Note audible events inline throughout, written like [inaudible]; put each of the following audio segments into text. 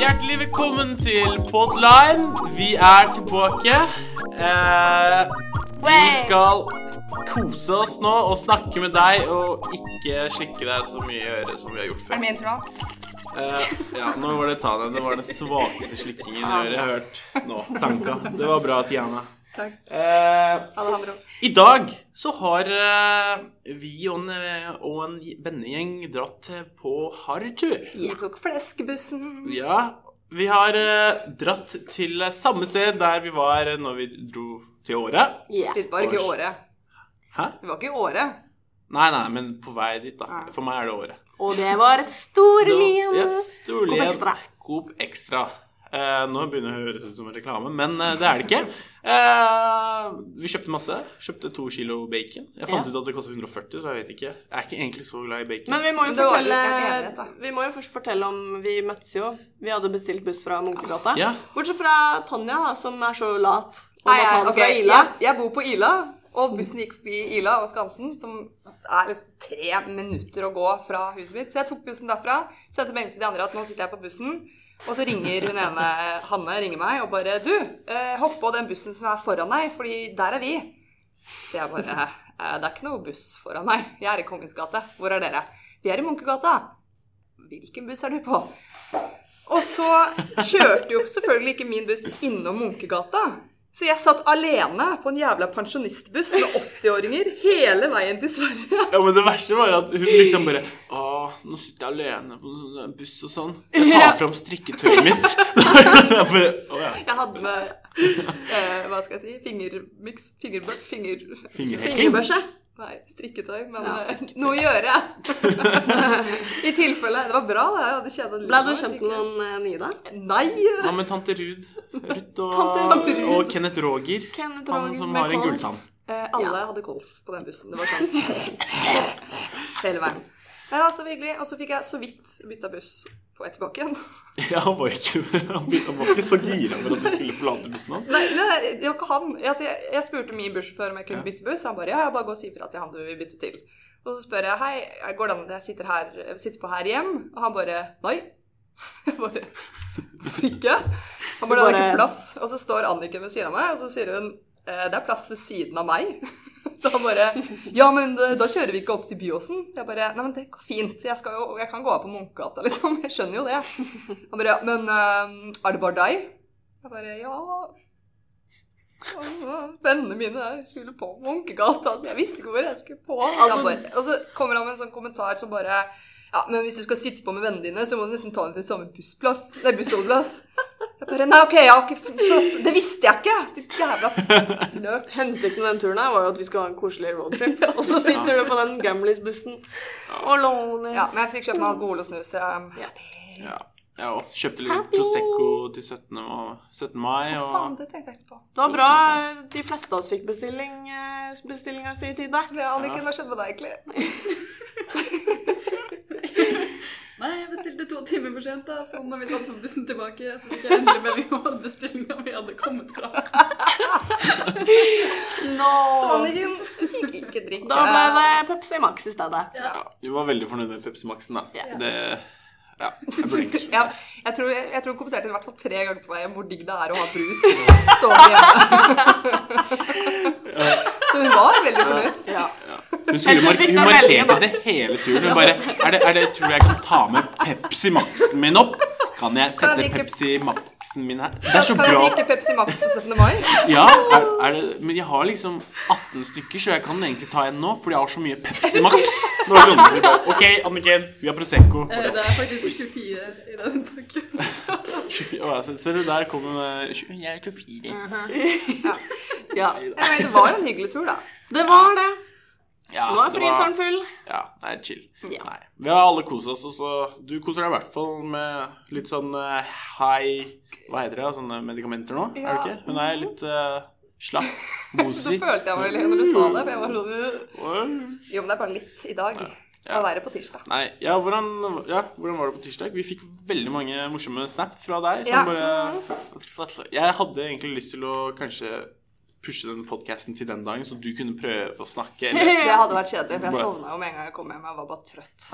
Hjertelig velkommen til Podline. Vi er tilbake. Eh, vi skal kose oss nå og snakke med deg og ikke slikke deg så mye i øret som vi har gjort Er før. det min tur nå? Eh, ja, nå var det Tanja. Det var den svakeste slikkingen i øret jeg har hørt nå. Tanka. Det var bra, Tiana. Takk. Eh, Alejandro. I dag så har eh, vi og en, og en vennegjeng dratt eh, på harrytur. Vi tok fleskebussen. Ja, vi har eh, dratt til samme sted der vi var når vi dro til Åre. Yeah. Vi var ikke i Åre. Hæ? Vi var ikke i Året. Nei, nei, men på vei dit, da. For meg er det Åre. Og det var Storlien. Ja, Storlien. Coop Extra. Coop Extra. Eh, nå begynner det å høres ut som en reklame, men eh, det er det ikke. Eh, vi kjøpte masse. Kjøpte to kilo bacon. Jeg fant Ja. ut at det koster 140, så jeg vet ikke. Jeg er ikke egentlig så glad i bacon. Men vi må jo fortelle enighet. Vi må jo først fortelle om Vi møttes jo. Vi hadde bestilt buss fra Munkegata. Ja. Bortsett fra Tanja, som er så lat Nei, jeg, okay. Ila. Jeg, jeg bor på Ila, og bussen gikk forbi Ila og Skansen, som er liksom tre minutter å gå fra huset mitt. Så jeg tok bussen derfra, sendte melding til de andre at nå sitter jeg på bussen. Og så ringer hun ene, Hanne, ringer meg og bare Du, eh, hopp på den bussen som er foran deg, fordi der er vi. Så jeg bare eh, Det er ikke noe buss foran meg. Jeg er i Kongens gate. Hvor er dere? Vi er i Munkegata. Hvilken buss er du på? Og så kjørte jo selvfølgelig ikke min buss innom Munkegata. Så jeg satt alene på en jævla pensjonistbuss med 80-åringer hele veien til Sverige. Ja, men det verste var at hun liksom bare Å, nå sitter jeg alene på en buss og sånn. [laughs] Jeg tar fram strikketøyet mitt. [laughs] jeg oh, ja. Jeg hadde med eh, Hva skal jeg si? Fingermiks? Fingerbørs? Finger... Fingerbørse. Nei, strikketøy. Men Ja, eh, noe gjør jeg. [laughs] I tilfelle. Det var bra, det. Jeg hadde kjeda Ble du kjent med noen eh, nye, da? Nei! Hva med tante Ruud? Ruth og, Tante Ruud. og Kenneth Roger. Kenneth Han som har en gulltann. Eh, alle Ja. hadde kols på den bussen. Det var sånn hele veien. Nei, altså, var så hyggelig. Og så fikk jeg så vidt bytta buss på vei tilbake igjen. [laughs] Ja, han var ikke, han var ikke så gira for at du skulle forlate bussen hans. Nei, nei, det var ikke han. Altså, jeg, jeg spurte min bussjåfør om jeg kunne Ja. bytte buss. Han bare ja, jeg bare gå og si ifra til han du vil bytte til. Og så spør jeg hei, går det an at jeg sitter, her, sitter på her hjem? Og han bare nei. [laughs] Jeg bare Hvorfor ikke? Han bare det hadde ikke plass. Og så står Anniken ved siden av meg, og så sier hun «Eh, det er plass ved siden av meg. [laughs] Så han bare Ja, men da da kjører vi ikke opp til Byåsen. Jeg bare Nei, men det går fint. Jeg, jo, jeg kan gå av på Munkegata, [laughs] liksom. Jeg skjønner jo det. Han bare ja, Men eh, er det bare deg? Jeg bare Ja. Vennene mine skulle på Munkegata. Jeg visste ikke hvor jeg skulle på. Altså- bare, og så kommer han med en sånn kommentar som bare Ja, men hvis du skal sitte på med vennene dine, så må du nesten ta dem til samme bussplass. Nei, bussholdeplass. Jeg bare Nei, OK, ja, ok, flott. Det visste jeg ikke. Ditt jævla løk. [laughs] Hensikten med den turen her var jo at vi skulle ha en koselig roadtrip. Og så sitter du på den Gamlis-bussen Alone. Ja, men jeg fikk kjøpt meg alkohol og snus. så Jeg, Ja. Ja, jeg også kjøpte litt Prosecco til 17. mai, 17. mai Faen, det tenkte jeg ikke på. Det var bra. De fleste av oss fikk bestilling, eh, bestillinga si i tide. Ja, Anniken, hva skjedde med deg, egentlig? [laughs] Nei, jeg bestilte to timer for sent, da, så når vi tatt på bussen tilbake, så fikk jeg endelig melding om at bestillinga mi hadde kommet fra. Så Anniken fikk ikke drikke. Da ble det Pepsi Max i stedet. ja, Hun var veldig fornøyd med Pepsi Max-en, da. Ja. Det Ja, jeg burde egentlig Ja, jeg tror, jeg tror hun kommenterte i hvert fall tre ganger på vei hjem hvor digg det er å ha brus stående hjemme. [laughs] Så hun var veldig fornøyd. Ja. Ja. Hun, skulle Eller hun markerte det hele turen. Hun [laughs] bare er det, er det, Tror du jeg kan ta med Pepsi Max-en min opp? Kan jeg sette Kan jeg Pepsi Max-en min her? Det er så Kan jeg drikke Pepsi Max på 17. mai? [laughs] Ja, er, er det, men jeg har liksom 18 stykker, så jeg kan egentlig ta en nå, fordi jeg har så mye Pepsi [laughs] Max. OK, Anniken, vi har Prosecco. Eh, Det er faktisk 24 i den pakken. 24, å, altså, ser du, der kommer med Jeg er 24. ja. Jeg mener, det var en hyggelig tur, da. Det var det. Ja, Nå er fryseren full. Ja, det er chill. Ja. Nei. Vi har alle kost oss, og så Du koser deg i hvert fall med litt sånn uh, high Hva heter det? Sånne medikamenter nå? Er Ja. du ikke? Hun er litt uh, slapp. [laughs] Så følte jeg meg veldig når du sa det. For jeg var sånn Jo, men det er bare litt i dag. Det Ja. Å være på tirsdag. Nei, ja hvordan, ja, hvordan var det på tirsdag? Vi fikk veldig mange morsomme snap fra deg. Som Ja. bare Jeg hadde egentlig lyst til å kanskje pushe den podkasten til den dagen, så du kunne prøve å snakke. [laughs] Det hadde vært kjedelig, for jeg sovna jo med en gang jeg kom hjem. Jeg var bare trøtt.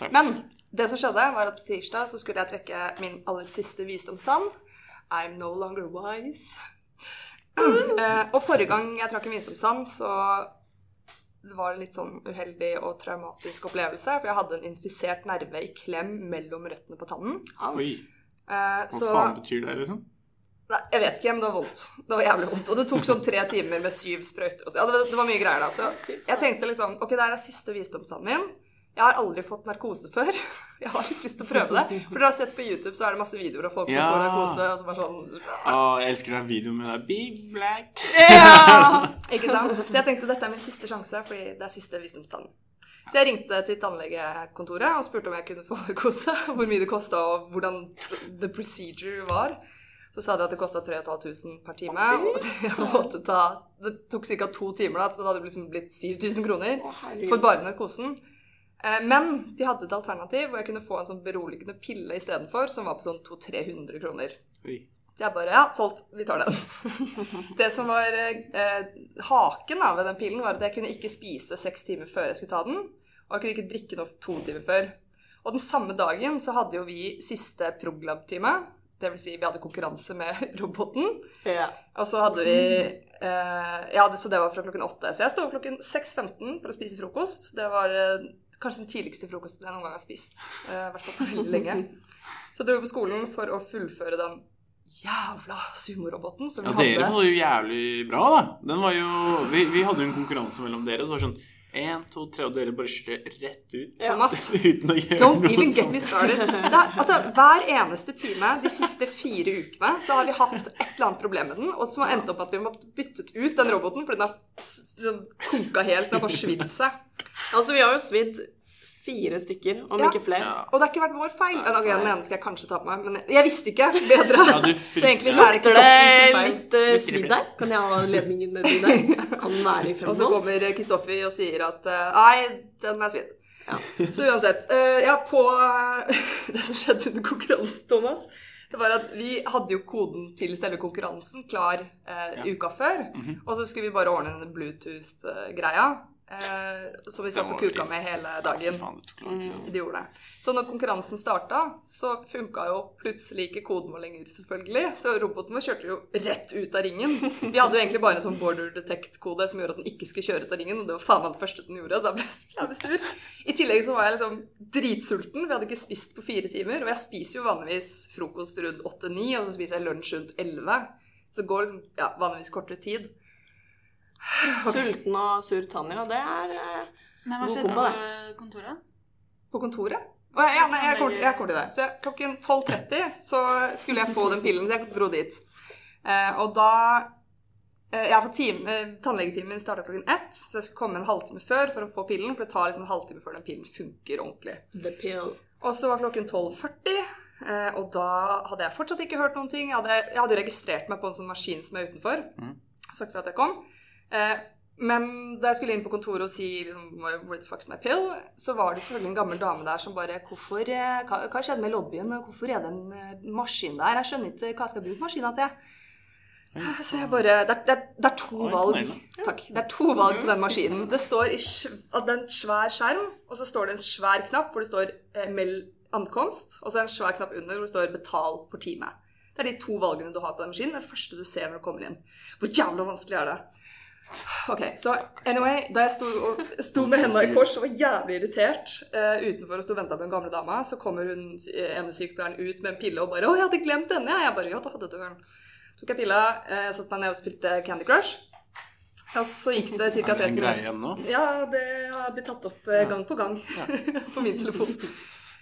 ja. Men det som skjedde, var at på tirsdag så skulle jeg trekke min aller siste visdomstann. I'm no longer wise. [clears throat] Eh, og forrige gang jeg trakk en visdomstann, så det var en litt sånn uheldig og traumatisk opplevelse. For jeg hadde en infisert nerve i klem mellom røttene på tannen. Oi, Eh, hva så faen betyr det, liksom? Nei, jeg vet ikke, men det var vondt. Det var jævlig vondt. Og det tok sånn tre timer med syv sprøyter. og så- Ja, det, var, det var mye greier da. Så jeg tenkte liksom Ok, det her er siste visdomstannen min. Jeg har aldri fått narkose før. [laughs] Jeg har ikke lyst til å prøve det. For dere har sett på YouTube, så er det masse videoer av folk som Ja. får narkose. Og så bare sånn Å, jeg elsker den videoen med deg. Be black. ja! Ikke sant? Så jeg tenkte dette er min siste sjanse, fordi det er siste visdomstannen. Så jeg ringte til tannlegekontoret og spurte om jeg kunne få narkose. Hvor mye det kosta, og hvordan the procedure var. Så sa de at det kosta 3500 per time. Og det, [laughs] ta, det tok ca. to timer, da, så det hadde liksom blitt 7000 kroner for bare narkosen. Eh, Men de hadde et alternativ hvor jeg kunne få en sånn beroligende pille istedenfor, som var på sånn 200-300 kroner. Oi. Jeg bare Ja, solgt. Vi tar den. [laughs] det som var eh, haken da, ved den pillen, var at jeg kunne ikke spise seks timer før jeg skulle ta den. Og jeg kunne ikke drikke noe to timer før. Og den samme dagen så hadde jo vi siste Proglab-time. Det vil si, vi hadde konkurranse med [laughs] roboten. Ja. Og så hadde vi eh, Ja, det, så det var fra klokken åtte. Så jeg sto opp klokken 6.15 for å spise frokost. Det var eh, kanskje den tidligste frokosten jeg noen gang har spist. eh, I hvert fall på veldig lenge. [laughs] Så dro vi på skolen for å fullføre den jævla sumoroboten som vi Ja, dere så var jo jævlig bra, da. Den var jo Vi, vi hadde jo en konkurranse mellom dere, så var det sånn én, to, tre, og dere bare kjører rett ut. Thomas, [laughs] Uten å gjøre Don't noe even get me started. Er, altså, hver eneste time de siste fire ukene så har vi hatt et eller annet problem med den, og som har endt opp at vi måtte byttet ut den roboten fordi den har sånn konka helt. Den har bare svidd seg. Altså, vi har jo svidd fire stykker, om Ja. ikke flere. Ja. Og det har ikke vært vår feil. Nei, ok, den ene skal jeg kanskje ta på meg, men jeg visste ikke bedre. Ja, Så egentlig så er det Lukter ikke det Kristoffer litt uh, svidd der? Kan jeg ha ledningen nedi der? Kan den være i fem Og så kommer Kristoffer og sier at uh, nei, den er svidd. Ja. Så uansett. Uh, ja, på [laughs] Det som skjedde under konkurransen, Thomas, det var at vi hadde jo koden til selve konkurransen klar eh, uka før. Og så skulle vi bare ordne den Bluetooth-greia. Eh, som vi satt og kuka med hele dagen. Det tid. altså. Gjorde det. Så når konkurransen starta, så funka jo plutselig ikke koden vår lenger, selvfølgelig. Så roboten vår kjørte jo rett ut av ringen. Vi hadde jo egentlig bare en sånn border detect-kode som gjorde at den ikke skulle kjøre ut av ringen, og det var faen meg det første den gjorde. Da ble jeg så jævlig sur. I tillegg så var jeg liksom dritsulten. Vi hadde ikke spist på fire timer, og jeg spiser jo vanligvis frokost rundt åtte-ni, og så spiser jeg lunsj rundt elleve. Så det går liksom ja, vanligvis kortere tid. Sulten og sur Tanja, det er eh, Men hva skjedde på kontoret? På kontoret? Å, ja, nei, jeg kom, jeg kommer til det. Så jeg, klokken 12.30 så skulle jeg få den pillen, så jeg dro dit. Eh, og da eh, Jeg har fått time, eh, Tannlegetimen min starta klokken ett, så jeg skulle komme en halvtime før for å få pillen. For det tar liksom en halvtime før den pillen funker ordentlig. the pill. Og så var klokken 12.40, eh, og da hadde jeg fortsatt ikke hørt noen ting. Jeg hadde, jeg hadde registrert meg på en sånn maskin som er utenfor. Sagt fra at jeg kom. Eh, men da jeg skulle inn på kontoret og si liksom, where the fuck's my pill, så var det selvfølgelig en gammel dame der som bare Hvorfor, eh, hva, hva skjedde med lobbyen? Hvorfor er det en eh, maskin der? Jeg skjønner ikke hva jeg skal bruke maskina til. [laughs] Så jeg bare Det er, det det er to valg. Takk. Det er to valg på den maskinen. Det står i at det er en svær skjerm, og så står det en svær knapp hvor det står eh, 'meld ankomst', og så er det en svær knapp under hvor det står 'betal for time'. Det er de to valgene du har på den maskinen. Det er det første du ser når du kommer inn. Hvor jævla vanskelig er det? Ok, så anyway, da jeg sto, og, sto med hendene i kors og var jævlig irritert uh, utenfor og sto og venta på den gamle dama, så kommer hun eh, ene sykepleieren ut med en pille og bare 'Å, jeg hadde glemt denne', jeg. Bare 'Ja, da hadde du den'. Tok jeg pilla, uh, satte meg ned og spilte Candy Crush. Og så gikk det ca. Er det 30 en greie minutter. Ja, det har blitt tatt opp uh, gang på gang [laughs] på min telefon.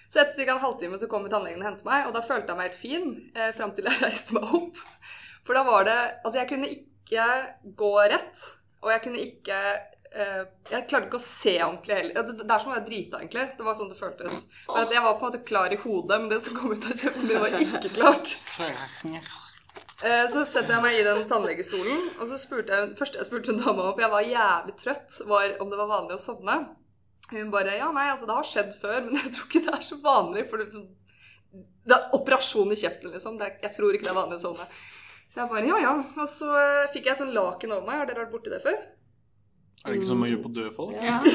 Så etter ca. en halvtime så kommer tannlegen og henter meg, og da følte jeg meg helt fin eh, fram til jeg [laughs] reiste meg opp. For da var det Altså, jeg kunne ikke gå rett, og jeg kunne ikke Uh, Jeg klarte ikke å se ordentlig heller. Det, det er som å være drita, egentlig. Det var sånn det føltes. For at jeg var på en måte klar i hodet, men det som kom ut av kjeften min, var ikke klart. Eh, Så setter jeg meg i den tannlegestolen, og så spurte jeg første jeg spurte en dame om, for jeg var jævlig trøtt, var om det var vanlig å sovne. Hun bare Ja, nei, altså, det har skjedd før, men jeg tror ikke det er så vanlig, for det, det er operasjon i kjeften, liksom. Er, jeg tror ikke det er vanlig å sovne. Så jeg bare ja ja. Og så eh, fikk jeg sånn laken over meg. Har dere vært borti det før? Er det ikke sånn man gjør på døde folk? Ja. [laughs]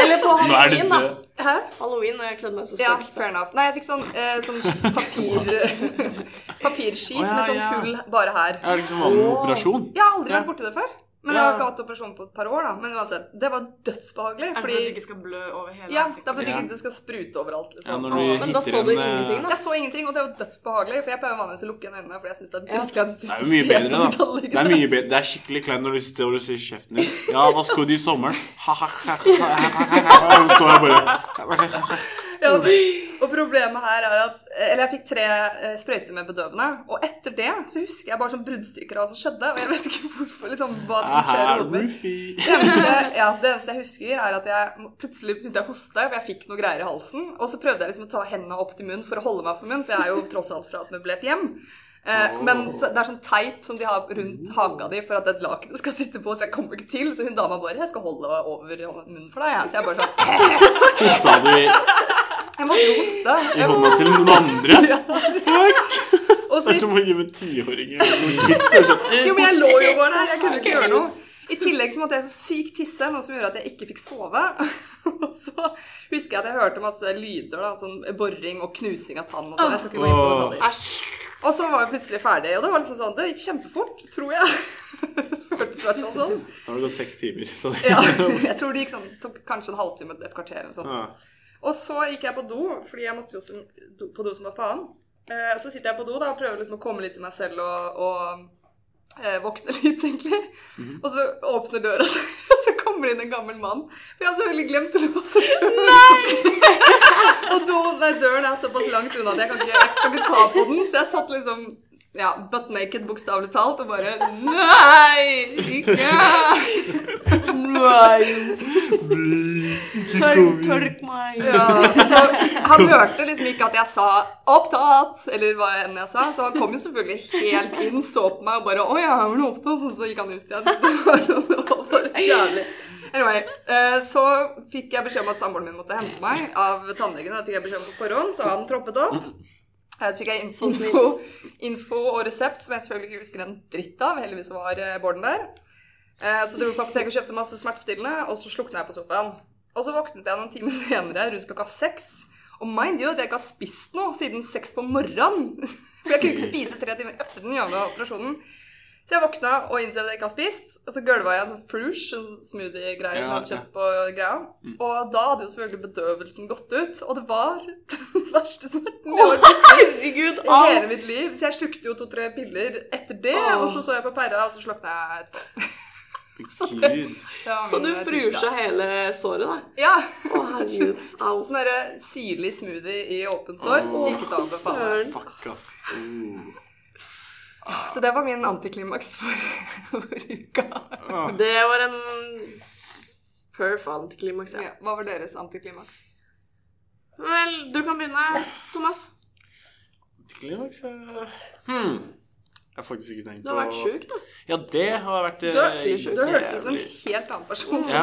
Eller på halloween, da. Hæ? Halloween, og jeg kledde meg så som Ja, fair enough. Nei, jeg fikk sånn, eh, sånn papir [laughs] [laughs] papirskit oh, ja, med sånn ja. hull bare her. Er det ikke sånn vanlig operasjon? Jeg har aldri vært borti det før. Men jeg har ikke hatt operasjon på et par år, da. Men uansett, det var dødsbehagelig. Er det for Fordi at du ikke skal blø over hele Ja, det er for at Ja. det skal sprute overalt. Ja, Liksom. når du ah, Men da så du en, eh, ingenting, da? Jeg så ingenting, og det var dødsbehagelig. For jeg pleier vanligvis å lukke igjen øynene, fordi jeg syns det er Ja. dritkleint. Det er jo mye bedre, da. Det er mye bedre. Det er skikkelig kleint når du sitter og sier kjeften din. Ja, hva skal du i sommeren? Og så står jeg bare Ja, [laughs] og problemet her er at Eller jeg fikk tre eh, sprøyter med bedøvende, og etter det så husker jeg bare sånn bruddstykker av hva som skjedde, og jeg vet ikke hvorfor, liksom, hva som skjer i hodet mitt. Ja, det eneste jeg husker, er at jeg plutselig begynte jeg å hoste, for jeg fikk noe greier i halsen. Og så prøvde jeg liksom å ta hendene opp til munnen for å holde meg for munnen, for jeg er jo tross alt fra et møblert hjem. Eh, men så, det er sånn teip som de har rundt haka di for at et laken skal sitte på, så jeg kommer ikke til. Så hun dama bare 'Jeg skal holde over munnen for deg', jeg. Så jeg bare sånn [laughs] Hosta du i, Jeg måtte hoste. i hånda til noen andre? [laughs] [laughs] og Det er så, som å gi en det sånn, jo, men jeg lå jo bare der. Jeg kunne ikke gjøre noe. I tillegg så måtte jeg så sykt tisse, noe som gjorde at jeg ikke fikk sove. Og så husker jeg at jeg hørte masse lyder, da, sånn boring og knusing av tann og sånn. Jeg skal ikke gå inn på detaljer. Og så var vi plutselig ferdig, og det var liksom sånn, det gikk kjempefort, tror jeg. [laughs] Føltes i hvert fall sånn. Da har det gått seks timer. Så Ja, jeg tror det gikk sånn, tok kanskje en halvtime, et kvarter eller sånt. Ja. Og så gikk jeg på do, fordi jeg måtte jo som, do, på do som var faen. Eh, så sitter jeg på do da, og prøver liksom å komme litt til meg selv og, og eh, våkne [laughs] litt, egentlig. Og så åpner døra, [laughs] kommer det inn en gammel mann. For jeg har selvfølgelig glemt å låse døren. [laughs] og do, nei, døren er såpass langt unna at jeg kan ikke, jeg kan ikke ta på den. Så jeg satt liksom ja, butt naked, bokstavelig talt, og bare Nei! Ikke! Tørk, tørk meg. Ja, så han hørte liksom ikke at jeg sa 'opptatt', eller hva enn jeg sa. Så han kom jo selvfølgelig helt inn, så på meg og bare 'Å ja, er du opptatt?' Og så gikk han ut igjen. [laughs] Det var, det var jævlig. Anyway, eh, så fikk jeg beskjed om at samboeren min måtte hente meg av tannlegen. Det fikk jeg beskjed om på forhånd, så han troppet opp. Eh, Så fikk jeg info, info og resept, som jeg selvfølgelig ikke husker en dritt av. Heldigvis var eh, Bården der. Så dro vi på apoteket og kjøpte masse smertestillende, og så slukna jeg på sofaen. Og så våknet jeg noen timer senere, rundt klokka seks. Og mind you, at jeg ikke har spist noe siden seks på morgenen. [laughs] For jeg kunne ikke spise tre timer etter den jævla operasjonen. Så jeg våkna og innså at jeg ikke har spist. Og så gølva jeg en sånn frush, en smoothie-greie som jeg hadde Ja, kjøpt på greia. Og da hadde jo selvfølgelig bedøvelsen gått ut, og det var den [laughs] verste smerten jeg har Herregud, i hele mitt liv. Så jeg slukte jo to-tre piller etter det, oh. og så så jeg på pæra, og så slukna jeg etterpå. [laughs] Gud. Det Så du frusja hele såret, da? Ja. Å, herregud. [laughs] Sånn syrlig smoothie i åpent sår. Oh, Ikke ta faen. Fuck, ass. Oh. Så det var min antiklimaks for, [laughs] for uka. Ah. Det var en perf antiklimaks, ja. Ja, hva var deres antiklimaks? Vel, du kan begynne, Thomas. Antiklimaks eh, Hmm. Jeg har faktisk ikke tenkt på Du har vært sjuk, da. Ja, det har vært eh, Du er. Du hørtes ut som en helt annen person, Ja.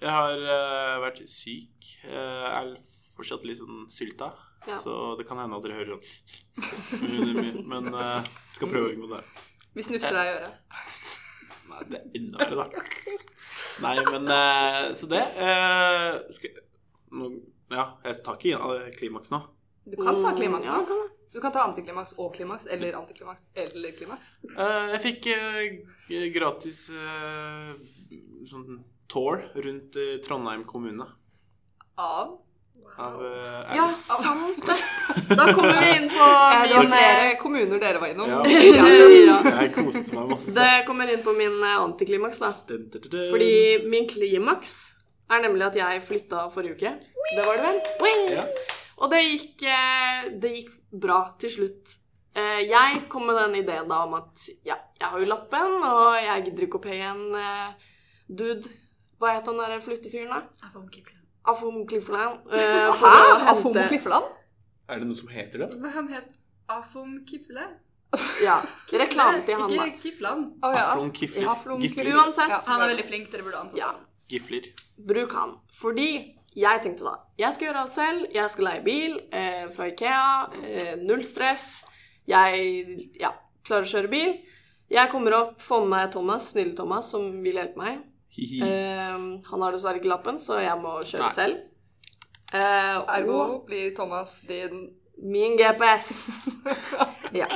Jeg har uh, vært syk. Jeg er fortsatt litt sånn sylta. Ja. Så det kan hende at dere hører sånn Men uh, skal prøve å unngå det. Vi snufser deg i øret. Nei, det er enda verre, da. Nei, men uh, Så det uh, skal, nå, Ja, jeg tar ikke klimaks nå. Du kan ta klimaks Mm, Ja, nå. Du kan ta antiklimaks og klimaks, eller antiklimaks eller klimaks. Uh, jeg fikk uh, gratis uh, sånn tour rundt Trondheim kommune. Av Av uh, Ja, sant det. [laughs] Da kommer vi inn på min Det var flere kommuner dere var innom. Ja. [laughs] Ja. Jeg [laughs] koste meg masse. Det kommer inn på min eh, antiklimaks, da. Dun, dun, dun, dun. Fordi min klimaks er nemlig at jeg flytta forrige uke. Det var det vel? Ja. Og det gikk, eh, det gikk bra til slutt. Eh, Jeg kom med den ideen da om at ja, jeg har jo lappen, og jeg gidder ikke å paye en eh, dude Hva het han derre flyttefyren, da? Afom Clifferland. eh, Hæ? å Afom Kliffeland? Er det noe som heter det? Hva han het Afom Kifle? Ja, reklame til han, da. Ikke Kiflan. Oh, ja. Aflon Kifler. Aflon Gifler. Kifler. Uansett. Ja. Han er veldig flink, dere burde ansette Ja. ham. Gifler. Bruk han. Fordi jeg tenkte da Jeg skal gjøre alt selv. Jeg skal leie bil eh, fra Ikea. Eh, null stress. Jeg ja, klarer å kjøre bil. Jeg kommer opp, får med meg Thomas, snille Thomas, som vil hjelpe meg. Hihi. Eh, han har dessverre ikke lappen, så jeg må kjøre Nei. selv. Uh, Ergo og blir Thomas din min GPS. [laughs] ja.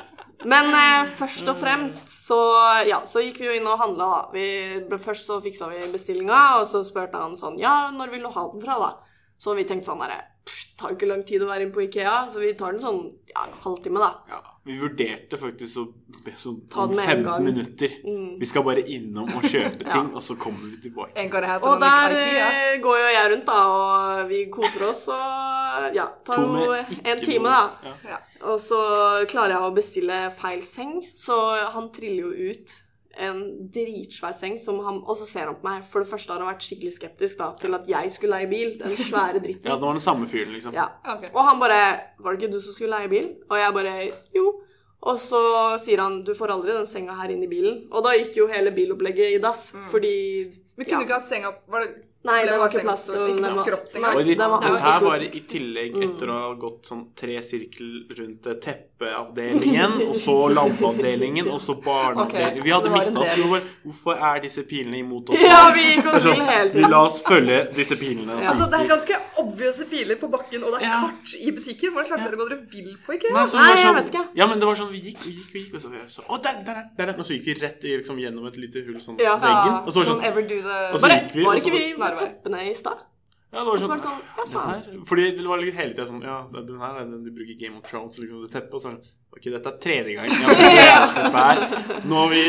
Men uh, først og fremst så, ja, så gikk vi jo inn og handla, da. Vi, først så fiksa vi bestillinga, og så spurte han sånn Ja, når vil du ha den fra, da? Så vi tenkte sånn derre "Pff, Tar ikke lang tid å være inne på Ikea, så vi tar den sånn ja, en halvtime, da. Ja, vi vurderte faktisk å be sånn Ta om den 15 gang. Mm. minutter. Vi skal bare innom og kjøpe [laughs] ting, og så kommer vi tilbake. Og der eh, går jo jeg rundt, da, og vi koser oss og ja, tar jo en time, noe- da. Ja. Ja. Og så klarer jeg å bestille feil seng, så han triller jo ut en dritsvær seng som han Og så ser han på meg. For det første har han vært skikkelig skeptisk da, til at jeg skulle leie bil. Den svære dritten. Ja, det var den samme fyren, liksom. Ja. Okay. Og han bare 'Var det ikke du som skulle leie bil?' Og jeg bare 'Jo'. Og så sier han 'Du får aldri den senga her inn i bilen'. Og da gikk jo hele bilopplegget i dass, fordi Men kunne ja. ikke hatt senga Var det Nei, det det var ikke plass til skrått engang. Og det, var den her var i tillegg etter å ha gått sånn tre sirkel rundt teppeavdelingen, og så [laughs] lampeavdelingen, og så barneavdelingen okay, Vi hadde det mista oss. Hvorfor, Hvorfor er disse pilene imot oss? Ja, vi gikk oss til hele tiden. La oss følge disse pilene. Ja. Altså, det er ganske obvious piler på bakken, og det er Ja. kart i butikken. Hvordan klarte dere å gå dere vill på IKEA? Nei, så Nei, jeg sånn, vet ikke. Ja, men det var sånn, vi gikk, vi gikk, vi gikk, og så, så Å, der, der, der, der, Og så gikk vi rett liksom, gjennom et lite hull sånn Ja. veggen. Og så var det Don't sånn ever do the Og så Bare, gikk vi, var ikke vi teppene i stad? Ja, det var så sånn, sånn, ja, den faen. her, Fordi det var hele tida sånn Ja, den her er den du bruker Game of Thrones, liksom det teppet. Og så sånn Ok, dette er tredje gang jeg har sett det [laughs] teppet her. Nå har vi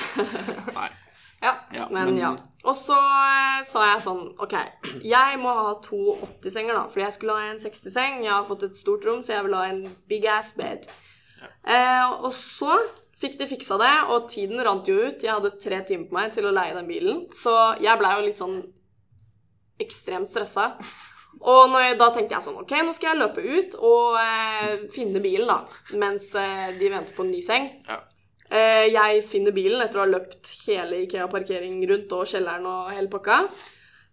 [laughs] Nei. Ja. Ja, Men ja. Og så eh, sa jeg sånn OK, jeg må ha to 80-senger, da. Fordi jeg skulle ha en 60-seng. Jeg har fått et stort rom, så jeg vil ha en big ass bed. Eh, og så fikk de fiksa det, og tiden rant jo ut. Jeg hadde tre timer på meg til å leie den bilen, så jeg blei jo litt sånn ekstremt stressa. Og jeg, da tenkte jeg sånn OK, nå skal jeg løpe ut og eh, finne bilen, da. Mens eh, de venter på en ny seng. Ja. Eh, jeg finner bilen etter å ha løpt hele Ikea-parkering rundt og kjelleren og hele pakka.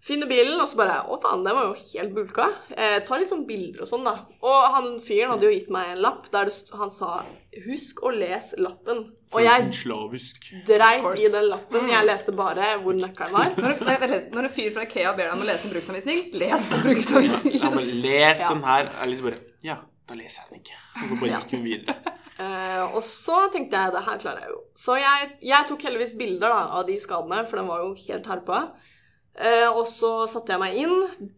Finner bilen, og så bare Å, faen, den var jo helt bulka. Eh, tar litt sånn bilder og sånn, da. Og han fyren hadde jo gitt meg en lapp der det, han sa 'Husk å lese lappen'. Og jeg Slavisk. dreit i den lappen. Jeg leste bare hvor nøkkelen var. Når, når, når en fyr fra IKEA ber deg om å lese en bruksanvisning, les bruksanvisningen. Ja, men les Ja. den her. Er liksom bare Ja, da leser jeg den ikke. Og så bare gikk hun videre. Uh, og så tenkte jeg det her klarer jeg jo. Så jeg, jeg tok heldigvis bilder da, av de skadene, for den var jo helt herpa. Eh, og så satte jeg meg inn.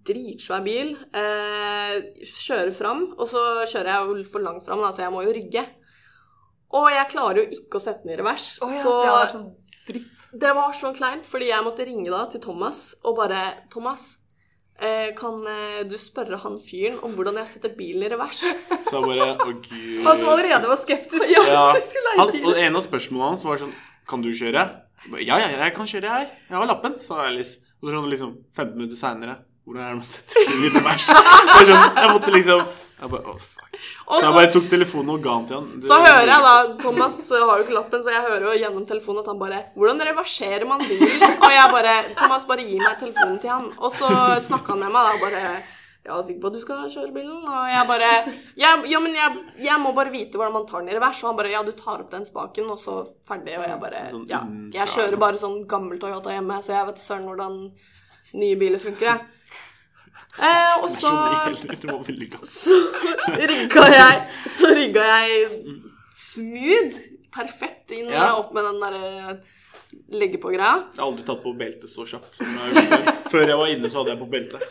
Dritsvær bil. Eh, kjører fram. Og så kjører jeg jo for langt fram, da, så jeg må jo rygge. Og jeg klarer jo ikke å sette den i revers. Oh, ja, så det var sånn det var så kleint, fordi jeg måtte ringe da til Thomas og bare Thomas, eh, kan eh, du spørre han fyren om hvordan jeg setter bilen i revers? [laughs] Så han bare Å, gud. Han som allerede var skeptisk. Ja. Ja. [laughs] Han, og en av spørsmålene hans var sånn Kan du kjøre? Ba, Ja, ja, jeg kan kjøre, jeg. Jeg har lappen, sa Alice. Og så sånn liksom 15 minutter seinere Hvordan er det man setter bilen i revers? Det sånn, jeg måtte liksom Jeg bare, oh, fuck. Og Så jeg bare tok telefonen og ga den til han. Det- så hører jeg da Thomas har jo ikke lappen, så jeg hører jo gjennom telefonen at han bare 'Hvordan reverserer man bilen?' Og jeg bare 'Thomas, bare gi meg telefonen til han.' Og så snakka han med meg da bare 'Jeg er sikker på at du skal kjøre bilen?' Og jeg bare jeg, 'Ja, men jeg, jeg må bare vite hvordan man tar den i revers.' Og han bare 'Ja, du tar opp den spaken, og så ferdig.' Og jeg bare Sånn 'Ja, jeg kjører bare sånn gammel Toyota hjemme, så jeg vet søren hvordan nye biler funker, jeg'. Eh, og så godt. så rigga jeg Så rigga jeg smooth, perfekt inn Ja. opp med den derre legge på-greia. Jeg har aldri tatt på beltet så kjapt. som jeg. Før jeg var inne, så hadde jeg på beltet.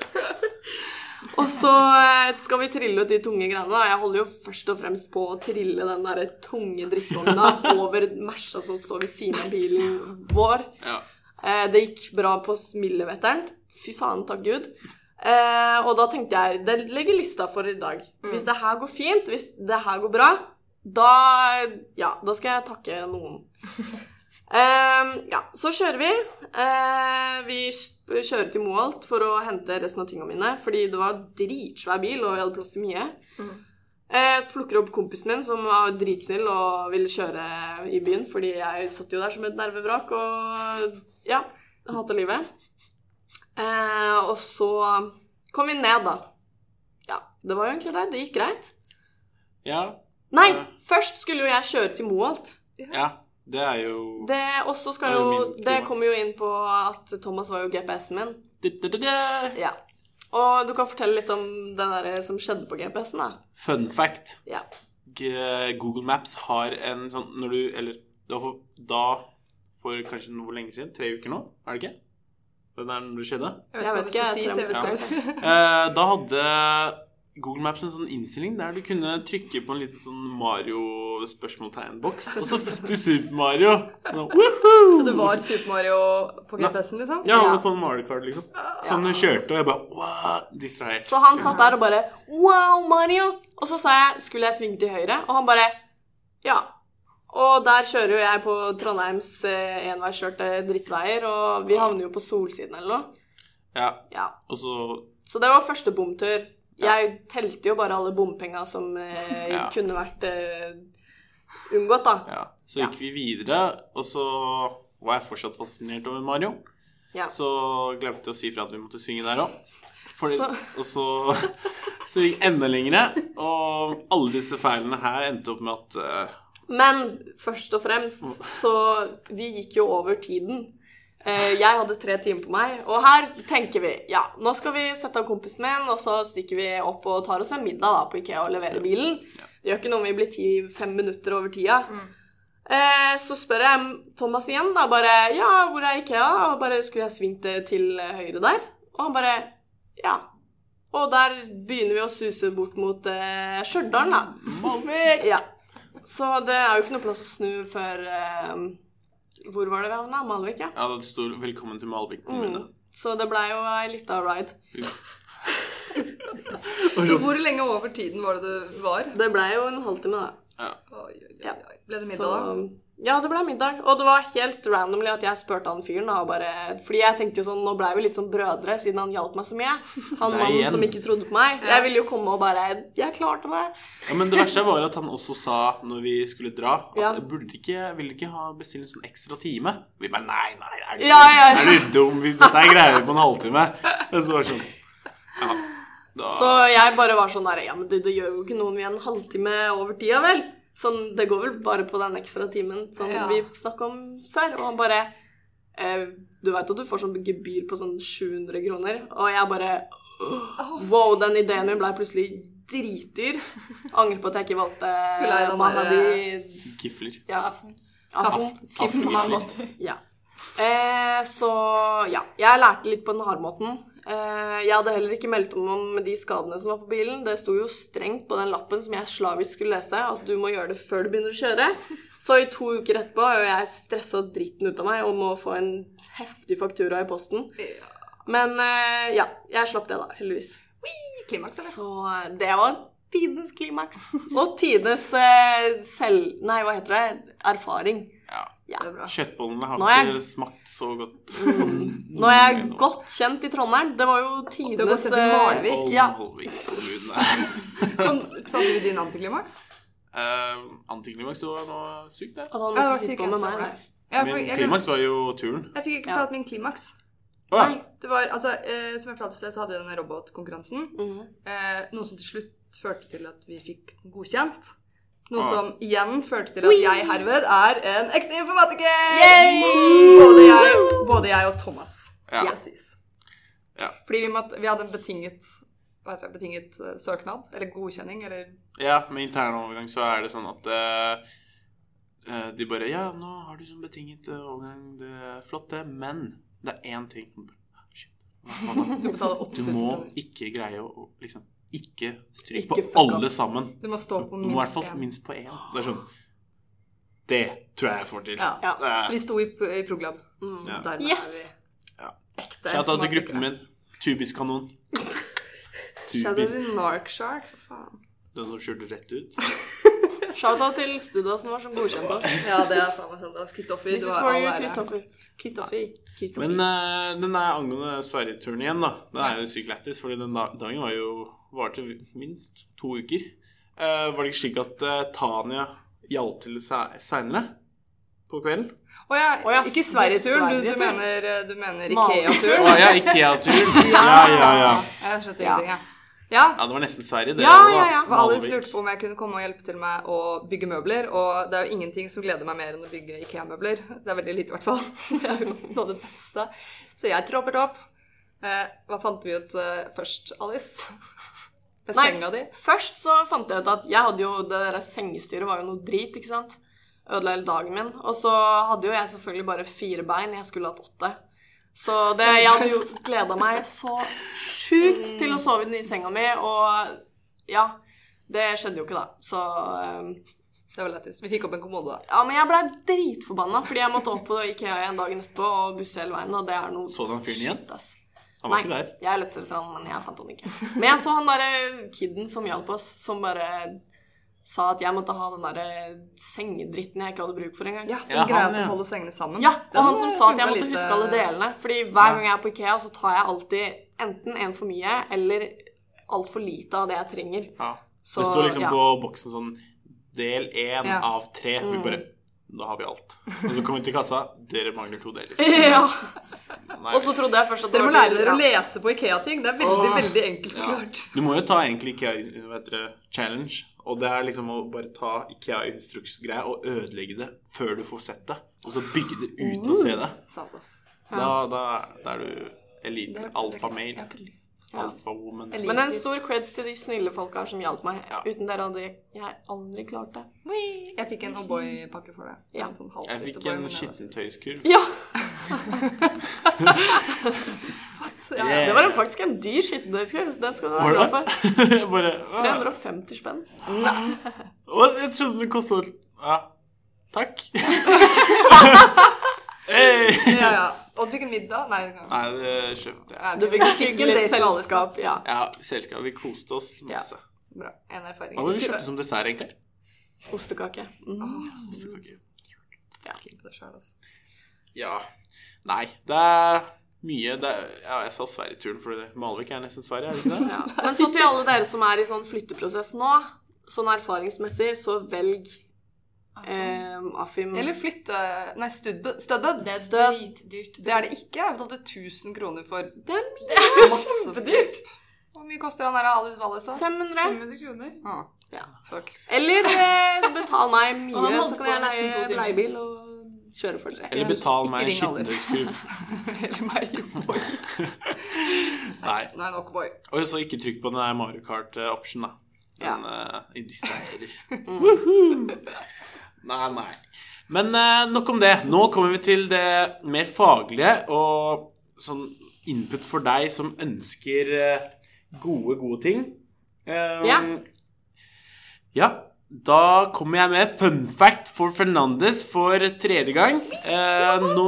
Og så eh, skal vi trille ut de tunge greiene. da. Jeg holder jo først og fremst på å trille den der tunge drittvogna over Mersa som står ved siden av bilen vår. Ja. Eh, det gikk bra på Smillevetteren. Fy faen, takk Gud. Eh, og da tenkte jeg Det legger lista for i dag. Hvis det her går fint, hvis det her går bra, da Ja, da skal jeg takke noen. [laughs] Eh, ja, så kjører vi. Uh, vi kjører til Moholt for å hente resten av tingene mine, fordi det var dritsvær bil, og vi hadde plass til mye. Jeg plukker opp kompisen min, som var dritsnill og ville kjøre i byen, fordi jeg satt jo der som et nervevrak og ja, hata livet. Uh, og så kom vi ned, da. Ja, det var jo egentlig det. Det gikk greit. ja. Nei, først skulle jo jeg kjøre til Moholt. Ja, det er jo Det også skal er jo jo min Det kommer jo inn på at Thomas var jo GPS-en min. Da-da-da-da. Ja. Og du kan fortelle litt om det der som skjedde på GPS-en, da. Fun fact. Ja. Google Maps har en sånn Når du Eller da for, da for kanskje noe lenge siden, tre uker nå, er det ikke? Det er når det skjedde. Jeg vet ikke, jeg tror jeg så jeg må vet. Eh, da hadde Google Maps en sånn innstilling der du kunne trykke på en liten sånn Mario-spørsmåltegnboks, og så fikk du Super Mario. Så! Så det var Super Mario på GPS-en, liksom? Ja, Ja. på en Mario Kart, liksom. Sånn du kjørte, og jeg bare What? Distrahert. Så han satt der og bare Wow, Mario! Og så sa jeg skulle jeg svinge til høyre, og han bare Ja. Og der kjører jo jeg på Trondheims eh, enveiskjørte drittveier, og vi havner jo på Solsiden eller noe. Ja, Ja. og så Så det var første bomtur. Jeg telte jo bare alle bompenga som eh, Ja. kunne vært eh, unngått, da. Ja, så gikk vi videre, og så var jeg fortsatt fascinert over Mario. Ja. Så glemte jeg å si fra at vi måtte svinge der òg. Og så, [laughs] så gikk enda lengre, og alle disse feilene her endte opp med at eh, Men først og fremst så Vi gikk jo over tiden. Eh, Jeg hadde tre timer på meg, og her tenker vi ja, nå skal vi sette av kompisen min, og så stikker vi opp og tar oss en middag da på Ikea og leverer bilen. Det gjør ikke noe om vi blir ti, fem minutter over tida. Eh, så spør jeg Thomas igjen, da, bare Ja, hvor er Ikea? Og bare Skulle jeg svingt til høyre der? Og han bare Ja. Og der begynner vi å suse bort mot eh, Stjørdal, da. Ja. Så det er jo ikke noe plass å snu før eh, Hvor var det vi havna? Malvik, ja. Ja, det sto 'Velkommen til Malvik kommune'. Mm. Så det blei jo ei lita ride. [laughs] Så hvor lenge over tiden var det det var? Det blei jo en halvtime, da. Ja. Oi, oi, oi, Ble det middag da? Ja, det ble middag. Og det var helt randomly at jeg spurte han fyren, da, og bare Fordi jeg tenkte jo sånn Nå blei vi litt som brødre, siden han hjalp meg så mye. Han [laughs] Nei, mannen som ikke trodde på meg. Jeg ville jo komme og bare Jeg klarte det. Ja, Men det verste var at han også sa når vi skulle dra, at Ja. jeg burde ikke, ville ikke ha bestilt en sånn ekstra time. Vi bare nei, nei, er du, Ja, ja, ja. Er du dum? Dette er greier på en halvtime. Og så var det sånn Ja. Da, Så jeg bare var sånn der Ja, men det, det gjør jo ikke noe om vi er en halvtime over tida, vel? Sånn, Det går vel bare på den ekstra timen som Ja. vi snakka om før. Og han bare eh, Du veit at du får sånn gebyr på sånn 700 kroner? Og jeg bare oh, Wow, den ideen min ble plutselig dritdyr. Angrer på at jeg ikke valgte Skulle jeg den Mahadi Gifler. Ja. Affen. Affen. Ja. Eh, så ja, jeg lærte litt på den harde måten. Eh, jeg hadde heller ikke meldt om om de skadene som var på bilen. Det sto jo strengt på den lappen som jeg slavisk skulle lese, at du må gjøre det før du begynner å kjøre. Så i to uker etterpå er jeg stressa dritten ut av meg og må få en heftig faktura i posten. Men eh, ja, jeg slapp det da, heldigvis. Klimaks, eller? Så eh, det var tidenes klimaks. Og tidenes eh, selv... Nei, hva heter det? Erfaring. Ja. Kjøttbollene har er ikke smakt så godt. Nå er jeg godt kjent i Trondheim. Det var jo tidenes eh, Malvik. Ja. [laughs] Satte du din antiklimaks? Uh, Antiklimaks var noe sykt, det. Altså, han Ja, det var syk med meg. Ja, for Min klimaks var jo turen. jeg fikk ikke Ja. min klimaks. Ja. Nei, det var, altså, eh, Som jeg pratet i sted, så hadde vi denne robotkonkurransen. Mhm. Eh, noe som til slutt førte til at vi fikk godkjent. Noe Ah. som igjen førte til at jeg herved er en ekte informatiker! Både, jeg, både jeg og Thomas. Ja. Ja. Fordi vi, måtte, vi hadde en betinget, hva det, betinget uh, søknad, eller godkjenning, eller Ja, med intern overgang så er det sånn at uh, eh, de bare Ja, nå har du sånn betinget overgang, det er flott, det, men det er én ting [laughs] du betaler Du 80 000 må ikke greie å liksom Ikke stryk Ikke på alle sammen. Du må stå på minst, må i hvert fall minst på én. Det er sånn Det tror jeg jeg får til. Ja. Ja. Er- Så vi sto i, i Proglab. Mm. Ja. Dermed Yes! er vi Ja. ekte Shout out til gruppen min. Tubiskanon. [laughs] Shout out Tubis. til Narkshark, for faen. Den som kjørte rett ut. [laughs] Shout-out til Studasen vår som godkjente oss. [laughs] Ja, det er faen meg sant. Kristoffer, du har all ære. Kristoffer. Kristoffer. Men uh, den der angående Sverige-turen igjen, da. Den er jo sykt lættis, fordi den dagen var jo varte minst to uker. Uh, var det ikke slik at uh, Tanja hjalp til se- seinere? På kvelden? Å ja, oh, ja, ikke Sverige-turen. Du, du mener, du mener Mal- Å Ikea-turen? ja, Ikea-turen. [laughs] Ja, ja, ja. Jeg skjønte Ja. ingenting, jeg. Ja. Ja, det var nesten Sverige, det. Ja, ja, ja. Og Alice lurte på om jeg kunne komme og hjelpe til med å bygge møbler. Og det er jo ingenting som gleder meg mer enn å bygge Ikea-møbler. Det er veldig lite, i hvert fall. [laughs] Det er jo noe av det beste. Så jeg troppet opp. Eh, hva fant vi ut eh, først, Alice? Med Nei, senga di? først så fant jeg ut at jeg hadde jo Det der sengestyret var jo noe drit, ikke sant? Ødela hele dagen min. Og så hadde jo jeg selvfølgelig bare fire bein. Jeg skulle hatt åtte. Så det, jeg hadde jo gleda meg så sjukt til å sove i senga mi, og ja. Det skjedde jo ikke, da. Så um, Det var lettest. Vi fikk opp en kommode, da. Ja, men jeg blei dritforbanna fordi jeg måtte opp på Ikea igjen dagen etterpå og busse hele veien, og det er noe Så du han fyren igjen? Shit, ass. Han var Nei, ikke der. jeg lette etter han, men jeg fant han ikke. Men jeg så han derre kiden som hjalp oss, som bare sa at jeg måtte ha den derre sengedritten jeg ikke hadde bruk for engang. Ja, den Ja, greia han, ja. som holder sengene sammen. Ja, og han som sa at jeg måtte lite... huske alle eh, delene. Fordi hver gang jeg er på Ikea, så tar jeg alltid enten en for mye eller altfor lite av det jeg trenger. Ja. Så, det står liksom ja. på boksen sånn Del én Ja. av tre. Vi bare Da har vi alt. Og så kommer vi til kassa. Dere mangler to deler. [laughs] Ja. Nei. Og så trodde jeg først at Dere må lære dere å lese på Ikea-ting. Det er veldig, Åh. veldig enkelt Ja. Du må jo ta egentlig Ikea hva heter det, challenge. Og det er liksom å bare ta Ikea-instruksgreia og ødelegge det før du får sett det. Og så bygge det uten å se det. Da, da, da er du Det elite. er- Jeg har ikke lyst. Ja. Alfawoman. Jeg Men en stor creds til de snille folka som hjalp meg. Ja. Uten dere hadde jeg aldri klart det. Jeg fikk en O'boy-pakke for det. Ja. En sånn Jeg fikk en skittentøyskurv. Ja! Ja, Yeah. Det var faktisk en dyr skittentøyskurv. Den skal du være glad for. [laughs] Bare uh. 350 spenn. Jeg trodde det kostet Ja. Takk. [laughs] [laughs] hey. ja, ja. Og du fikk en middag? Nei. Nei, det kjøpte jeg. Ja, Du fikk fikk en date selskap. Ja. Ja, selskap. Vi koste oss masse. Ja, Bra. En erfaring. Hva var det vi kjøpte som dessert, egentlig? Ostekake. Mm. Ostekake. Ja. altså. Ja. Nei, det er mye det er, Ja, jeg sa Sverige-turen, for Malvik er nesten Sverige, er det ikke det? [laughs] Ja. Men så til alle dere som er i sånn flytteprosess nå, sånn erfaringsmessig, så velg eh, Afim. Eller flytte Nei, studbud. Studbud. Det er Støt. dritdyrt. Det er det ikke. Jeg betalte 1000 kroner for Det er masse kjempedyrt. Hvor mye koster han her Alice Wallis, da? 500. 500 kroner. Ah, Ja. fuck. Eller eh, betal meg [laughs] han mye, holdt så kan jeg leie leiebil og kjøre for dere. Eller betal meg en ring skittentøyskurv. [laughs] Eller meg. boy. [laughs] Nei. Nei, nok boy. Og så ikke trykk på den der Mario Kart-option, da. Den uh, distraherer. Mm. Nei, nei. Men eh, nok om det. Nå kommer vi til det mer faglige og sånn input for deg som ønsker eh, gode, gode ting. Eh, Ja. Ja. Da kommer jeg med fun fact for Fernandes for tredje gang. Eh, nå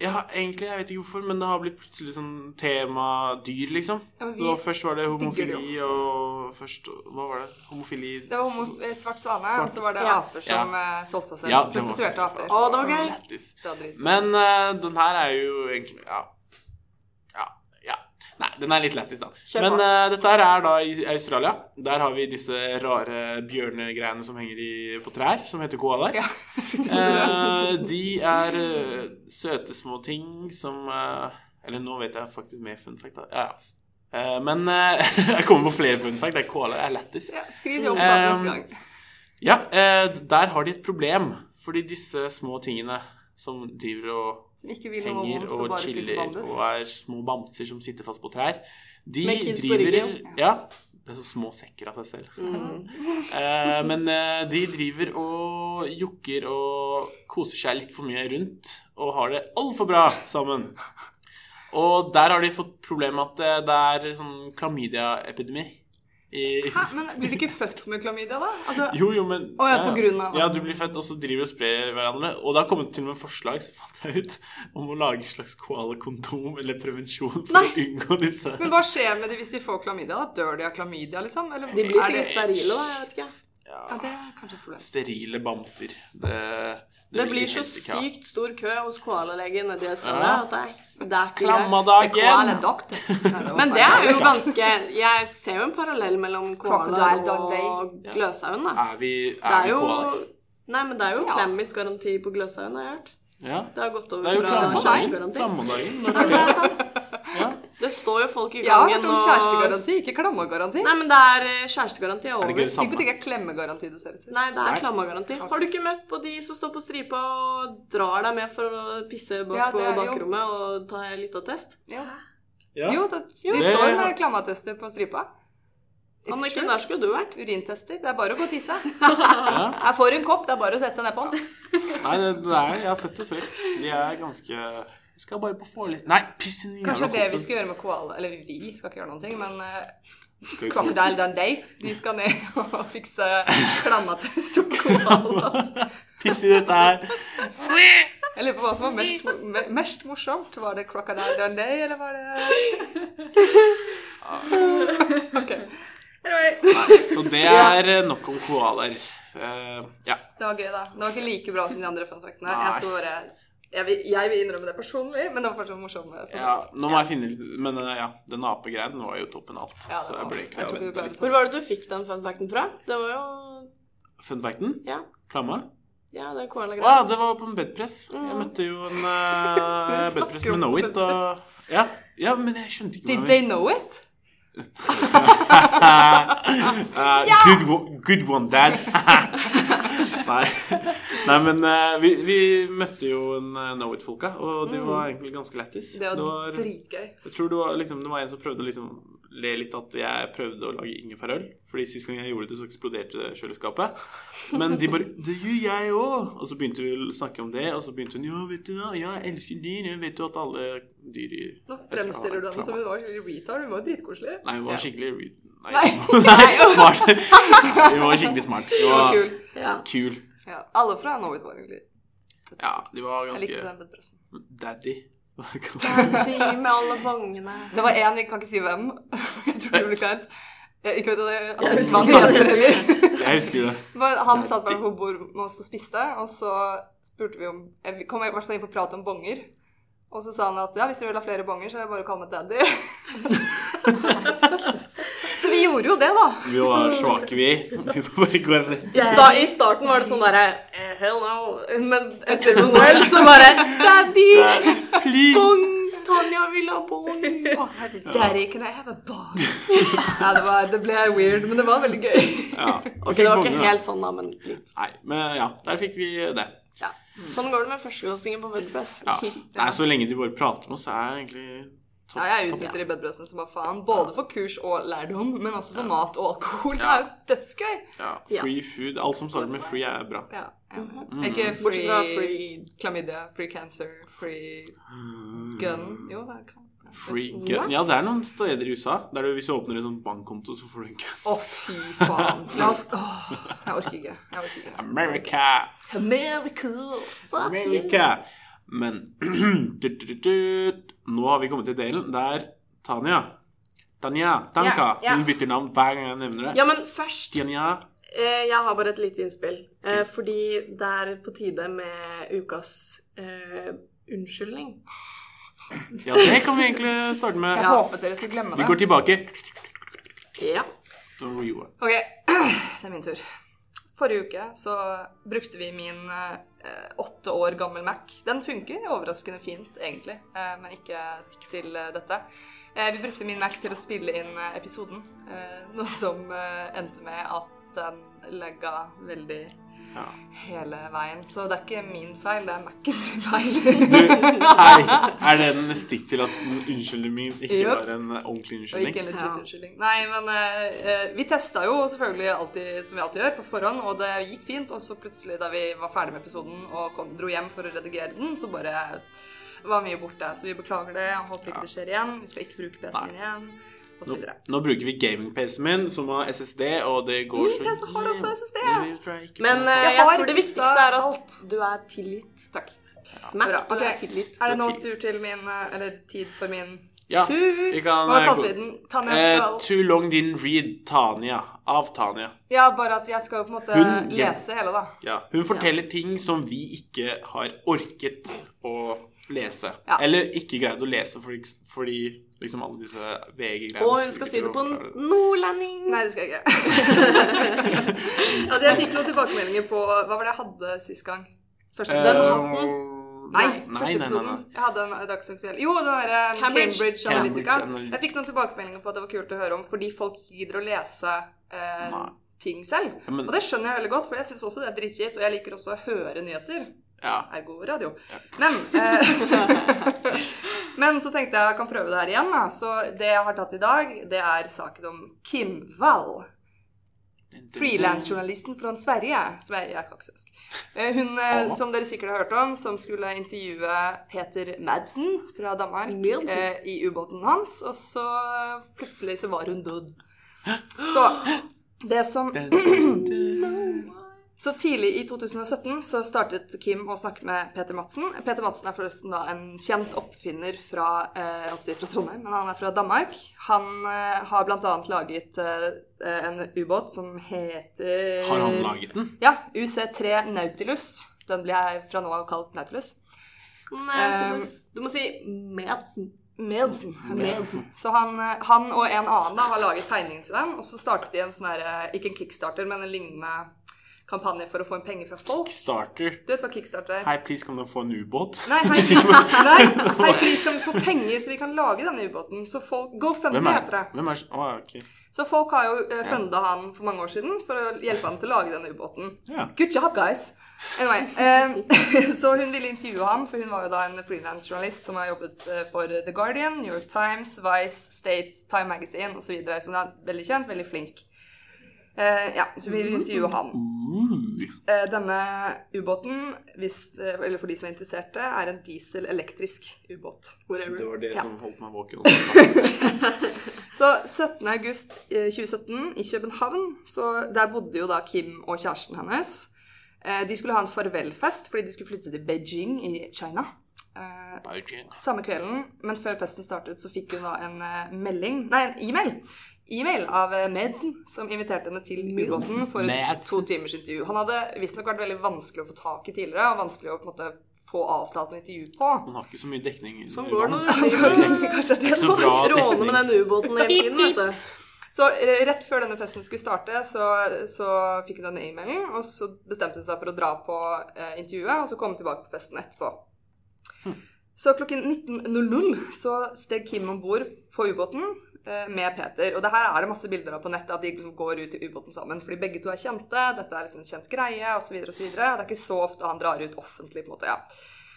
Ja, egentlig, jeg vet ikke hvorfor, men det har blitt plutselig sånn tema dyr, liksom. Ja, vi først var det homofili og først Hva var det? Homofili Det var homo eh, svart svane, og så var det Ja. aper som ja. solgte seg selv. Ja, det var- Prostituerte aper. Å, det var gøy. Det var. Men uh, den her er jo egentlig. Ja. Nei, den er litt lættis, da. Men eh, dette her er da i Australia. Der har vi disse rare bjørnegreiene som henger i, på trær, som heter koalaer. Ja. uh, [laughs] de er uh, søte små ting som Eller nå vet jeg faktisk mer fun fact. Da. Ja, ja. Men [laughs] jeg kommer på flere fun fact. Det er koalaer er lættis. Ja, skriv det opp da neste gang. Ja, der har de et problem. Fordi disse små tingene som driver og Som ikke vil noe henger og og chiller og er små bamser som sitter fast på trær, de driver. Ja. Det er så små sekker av seg selv. Mm. [laughs] Eh, men eh, de driver og jokker og koser seg litt for mye rundt og har det altfor bra sammen. Og der har de fått problem med at eh, det er sånn klamydia-epidemi. I, Hæ, men blir du ikke født med klamydia, da? Altså, Jo, jo, men Å, ja, på grunn av- Ja, du blir født, og så driver og sprer hverandre. Og det har kommet til og med forslag, så fant jeg ut, om å lage et slags koala-kondom eller prevensjon for Nei. å unngå disse. men hva skjer med de hvis de får klamydia? da? Dør de av klamydia, liksom? Eller De blir er sikkert sterile, da. Jeg vet ikke. Ja, det er kanskje et problem. Sterile bamser. Det, Det det blir så sykt stor kø hos koalalegen nedi Østlandet Ja. at det er, det er ikke greit. Klammadagen! Det [laughs] Men det er jo ganske Jeg ser jo en parallell mellom koala og gløshaugen, da. Er vi, Det er er vi jo? Nei, men det er jo Ja. klemmis garanti på gløshaugen, har jeg hørt. Ja. Det har gått over er fra kjærestegaranti. Klammedagen. Det det er sant. Ja. Det står jo folk i Jeg har gangen hørt om kjærestegaranti, ikke klammegaranti. Nei, men det er eh, kjærestegaranti er Er det over. ikke det ikke er klemmegaranti du ser etter. Nei, det er Nei. klammegaranti. Har du ikke møtt på de som står på stripa og drar deg med for å pisse bak Ja, på det jo- bakrommet og ta litt av test? Ja. Ja. Jo, det, de Det- står med klammatester på stripa. Anniken, der skulle du vært. Urintester. Det er bare å gå og tisse. [laughs] Ja. Jeg får en kopp, det er bare å sette seg nedpå den. Nei, det, det er Jeg har sett det før. De er ganske Vi skal bare på forelesning Nei, piss i Kanskje det vi skal gjøre med koala Eller vi skal ikke gjøre noen ting, men uh, Crocodile Dundee de skal ned [laughs] og fikse klammatest på koala. Piss i dette her. Jeg lurer på hva som var mest, mest morsomt. Var det Crocodile Dundee, eller var det [laughs] Ok. Anyway. Så det er eh, nok om koalaer. Uh, ja. Det var gøy, da. Det var ikke like bra som de andre fun factene. Jeg, bare, jeg, vil, jeg vil innrømme det personlig, men det var fortsatt morsomt. ja. Nå må jeg finne litt Men uh, ja, den apegreien var jo toppen av alt. Ja, så jeg ble jeg egentlig litt Hvor var det du fikk den fun facten fra? Det var jo Fun facten? Ja, Klamma? ja det koala-greia. det var på en bedpress. Jeg Mm. møtte jo en [laughs] uh, bedpress med Know It, og ja, ja, men jeg skjønte ikke Did they know it? Uh, [laughs] good, one- good one, dad. [laughs] Nei. Nei, men uh, vi, vi møtte jo en uh, Know It-folka, og de var egentlig ganske lættis. Mm. Det var dritgøy. Jeg tror det var, liksom, det var en som prøvde å liksom le litt at jeg prøvde å lage ingefærøl. Fordi sist gang jeg gjorde det, så eksploderte det kjøleskapet. Men de bare 'Det gjør jeg òg!' Og så begynte vi å snakke om det, og så begynte hun 'Ja, vet du hva, ja, jeg elsker dyr. Jeg vet jo at alle dyr i Nå fremstiller du henne som hun var skikkelig retard. Hun var jo dritkoselig. Nei, hun var skikkelig re- Nei, Nei. [laughs] Nei smart. Hun var skikkelig smart. Hun var kul. Ja. kul. Ja. Alle fra Norway var egentlig Ja, de var Jeg likte ganske den daddy. De med alle bongene. Det var én, vi kan ikke si hvem. [laughs] Jeg tror det blir kleint. Jeg, ikke vet jeg, Jeg husker heller. Jeg husker det. Men han satt bare på bord med oss og spiste, og så spurte vi om Jeg Vi kom i hvert fall inn på prat om bonger. Og så sa han at ja, hvis du vil ha flere bonger, så er det bare å kalle meg daddy. [laughs] [laughs] gjorde jo det, da. Vi var svake, vi. Vi bare går rett I, sta I starten var det sånn derre eh, Hell no. Men etter noen år så bare Daddy! Please! Bong! Tonja vil ha bong! Daddy, can I have a bong? ja, det, var, det ble weird, men det var veldig gøy. Ja. Ok, det var ikke helt sånn, da, men litt. Nei, men ja, der fikk vi det. Ja. Sånn går det med førsteklassinger på Wordpress. Ja. Nei, så lenge de bare prater med oss, så er det egentlig. Ja, jeg utnytter i bedpressen som bare faen. Både for kurs og lærdom, men også for mat og alkohol. Det er jo dødsgøy. Ja, free food. Alt som starter med free, er bra. Ja. Mm. Ikke free, free klamydia, free cancer, free gun. Jo, det kan Free gun. Ja, det er noen steder i USA der du, hvis du åpner en sånn bankkonto, så får du en gun. Å, fy faen. La oss Åh, Jeg orker ikke. Jeg orker ikke. America! America. America! Men. [clears throat] Nå har vi kommet til delen der Tanja Tanja, Tanka. Ja, ja. Hun bytter navn hver gang jeg nevner det. Ja, men først Tanja. eh, Jeg har bare et lite innspill. Eh, fordi det er på tide med ukas eh, unnskyldning. Ja, det kan vi egentlig starte med. [laughs] Jeg håpet dere skulle glemme det. Vi går tilbake. Ja. Ok, [clears throat] det er min tur. Forrige uke så brukte vi min eh, åtte år gammel Mac. Den funker overraskende fint, egentlig, eh, men ikke til eh, dette. Vi brukte min Mac til å spille inn episoden, noe som endte med at den legga veldig Ja. hele veien. Så det er ikke min feil, det er Macen sin [laughs] feil. Du, nei, [laughs] er det en stikk til at unnskyldningen min ikke Jupp. var en ordentlig Og ikke unnskyldning? en legit Ja. unnskyldning. Nei, men eh, eh, vi testa jo selvfølgelig alltid som vi alltid gjør, på forhånd, og det gikk fint. Og så plutselig, da vi var ferdig med episoden og kom, dro hjem for å redigere den, så bare var mye borte. Så vi beklager det. Jeg håper ikke det skjer igjen. Vi skal ikke bruke PC-en igjen. Nå, nå bruker vi gaming-PC-en min, som har SSD, og det går Min så PC har også SSD. Men eh, Jeg jeg tror det viktigste er at alt. du er tilgitt. Takk. Mac, Bra. du Ok, er tilgitt. Er det nå tur til min eh, Eller tid for min ja, vi kan Hva eh, kalte vi den? Tanja Eh, skal too long didn't read Tanja. Av Tanja. Ja, bare at jeg skal jo på en måte Hun- lese hele, da. Ja, hun forteller ting som vi ikke har orket å lese. Ja. Eller ikke greid å lese fordi, fordi liksom alle disse VG-greiene Og hun skal si det på nordlending. Nei, det skal jeg ikke. [laughs] altså, jeg fikk noen tilbakemeldinger på Hva var det jeg hadde sist gang? Første Den episode. hatten. Nei, Nei, første nei, nei. Jeg hadde en dagsaktuell Jo, den derre Cambridge. Cambridge, Analytica. Cambridge Jeg fikk noen tilbakemeldinger på at det var kult å høre om, fordi folk gidder å lese eh, ting selv. Ja, men- Og det skjønner jeg veldig godt, for jeg syns også det er drittkjipt. Og jeg liker også å høre nyheter. Ja. Ergo radio. Men eh, [laughs] Men så tenkte jeg jeg kan prøve det her igjen. Da. Så det jeg har tatt i dag, det er saken om Kim Wall. Frilansjournalisten fra Sverige. Sverige er kaksesk. Eh, Hun eh, som dere sikkert har hørt om, som skulle intervjue Peter Madsen fra Danmark eh, i ubåten hans, og så plutselig så var hun død. Så det som [clears throat] Så tidlig i 2017 så startet Kim å snakke med Peter Madsen. Peter Madsen er forresten da en kjent oppfinner fra, eh, fra Trondheim, men han er fra Danmark. Han eh, har bl.a. laget eh, en ubåt som heter Har han laget den? Ja, UC3 Nautilus. Den blir jeg fra nå av kalt Nautilus. Nautilus. Du må si Madsen. Madsen. Madsen. Så han, eh, han og en annen da har laget tegningen til den, og så startet de en sånn her, eh, ikke en kickstarter, men en lignende kampanje for å få inn penger fra folk. Kickstarter. Du vet hva kickstarter er? Hei, please, kan du få en ubåt? Nei, hei, [laughs] nei, hei, please, kan vi få penger så vi kan lage denne ubåten? Så folk, GoFundMe er heter det. Hvem er oh, okay. Så folk har jo uh, funda han for mange år siden for å hjelpe han til å lage denne ubåten. Yeah. Good job, guys! Anyway, um, [laughs] så hun ville intervjue han, for hun var jo da en freelance-journalist som har jobbet eh, for The Guardian, New York Times, Vice, State, Time Magazine osv. Så, videre. så hun er veldig kjent, veldig flink. Eh, ja, så vi ville intervjue han. Uh, Eh, denne ubåten, hvis, eh, eller for de som er interesserte, er en diesel-elektrisk ubåt. det var det Ja. som holdt meg våken. [laughs] Så 17. august eh, 2017 i København, så der bodde jo da Kim og kjæresten hennes. Eh, De skulle ha en farvelfest fordi de skulle flytte til Beijing i China. Eh, Beijing. Samme kvelden, men før festen startet, så fikk hun da en eh, melding Nei, en e-mail. E-mail av eh, Madsen, som inviterte henne til ubåten for et to timers intervju. Han hadde visstnok vært veldig vanskelig å få tak i tidligere, og vanskelig å på en måte få avtalt noe intervju på. Han har ikke så mye dekning. Som går når [laughs] du [laughs] råner med den ubåten hele tiden, vet du. Så eh, rett før denne festen skulle starte, så, så fikk hun denne e-mailen, og så bestemte hun seg for å dra på eh, intervjuet, og så komme tilbake på festen etterpå. Så klokken 19.00 så steg Kim om bord på ubåten eh, med Peter. Og det her er det masse bilder av på nettet, at de går ut i ubåten sammen. Fordi begge to er kjente, dette er liksom en kjent greie, osv. osv. Det er ikke så ofte han drar ut offentlig, på en måte. ja.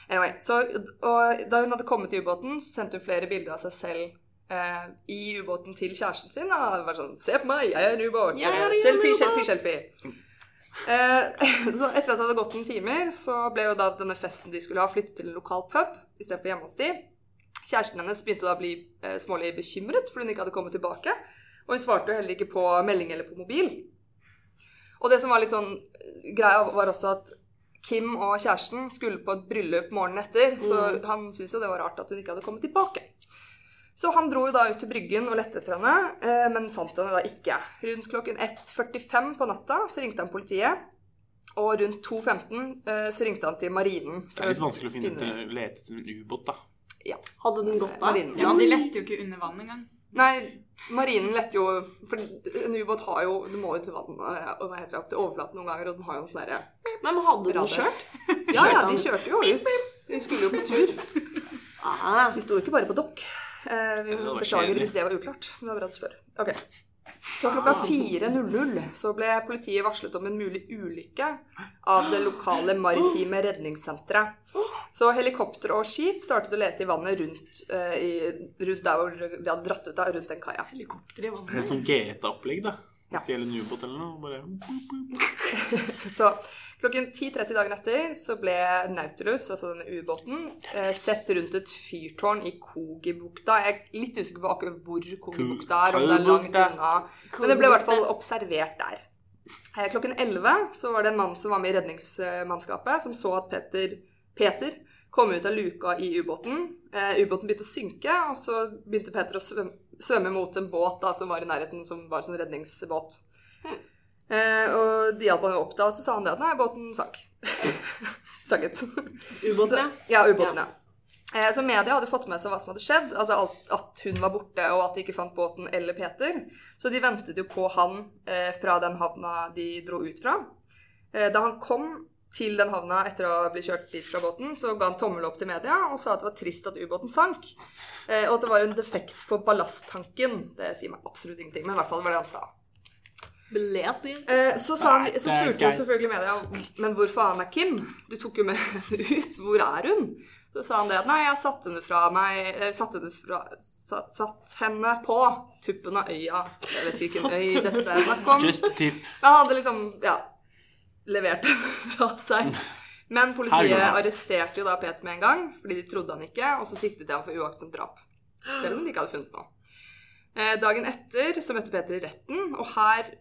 Anyway, så, og da hun hadde kommet til ubåten, så sendte hun flere bilder av seg selv eh, i ubåten til kjæresten sin. Og det var sånn Se på meg, jeg er en ubåt. Selfie, selfie, selfie. Eh, [laughs] så etter at det hadde gått noen timer, så ble jo da denne festen de skulle ha, flyttet til en lokal pub istedenfor hjemme hos de. Kjæresten hennes begynte da å bli eh, smålig bekymret fordi hun ikke hadde kommet tilbake. Og hun svarte jo heller ikke på melding eller på mobil. Og det som var litt sånn eh, greia, var også at Kim og kjæresten skulle på et bryllup morgenen etter, så han syntes jo det var rart at hun ikke hadde kommet tilbake. Så han dro jo da ut til Bryggen og lette etter henne, eh, men fant henne da ikke. Rundt klokken 1.45 på natta så ringte han politiet, og rundt 2.15 eh, så ringte han til Marinen. Det er litt vanskelig å finne til å lete etter en ubåt, da. Ja. Hadde den gått av? Marinen. Ja, de lette jo ikke under vann engang. Nei, Marinen letter jo For en ubåt har jo Du må jo til vann og hva heter det, til overflaten noen ganger, og den har jo en sånn derre Men hadde den kjørt? Ja, ja, de kjørte jo ut. De skulle jo på tur. Ah, Vi sto jo ikke bare på dokk. Eh, vi beklager hvis det var uklart. Men det var bra du spør. Ok. Så klokka 4.00 så ble politiet varslet om en mulig ulykke av det lokale maritime redningssenteret. Så helikopter og skip startet å lete i vannet rundt, uh, i, rundt der hvor de hadde dratt ut av, rundt den kaia. helikopter i Det vannet. et sånn GTA-opplegg, da. Ja. Hvis det gjelder en ubåt eller noe. Bare [laughs] Så klokken 10.30 dagen etter så ble Nautilus, altså denne ubåten, eh, sett rundt et fyrtårn i Kogibukta. Jeg er litt usikker på akkurat hvor Kogibukta er, om det er langt unna. Men det ble i hvert fall observert der. Eh, Klokken 11 så var det en mann som var med i redningsmannskapet, som så at Peter, Peter kom ut av luka i ubåten. Eh, ubåten begynte å synke, og så begynte Peter å svømme, svømme mot en båt da, som var i nærheten, som var sånn redningsbåt. Eh, og de hjalp han opp da, og så sa han det at nei, båten sank. [laughs] Sanket. Ubåten, ja. Ja, ubåten, ja. Eh, Så media hadde fått med seg hva som hadde skjedd, altså alt, at hun var borte og at de ikke fant båten eller Peter. Så de ventet jo på han eh, fra den havna de dro ut fra. Eh, da han kom, til den havna etter å ha blitt kjørt dit fra båten, så ga han tommel opp til media og sa at det var trist at ubåten sank. Eh, og at det var en defekt på ballasttanken. Det sier meg absolutt ingenting, men i hvert fall var det han sa. Eh, så, sa han, så spurte jo gærent. selvfølgelig media Men hvor faen er Kim? Du tok jo med henne ut. Hvor er hun? Så sa han det nei, jeg satte henne fra meg eh, Satte henne, fra, satt, satt henne på tuppen av øya. Jeg vet ikke hvilken øy dette er snakk om. Han hadde liksom ja, levert henne fra seg. Men politiet arresterte jo da Peter med en gang, fordi de trodde han ikke, og så siktet de han for uaktsomt drap. Selv om de ikke hadde funnet noe. Eh, dagen etter så møtte Peter i retten, og her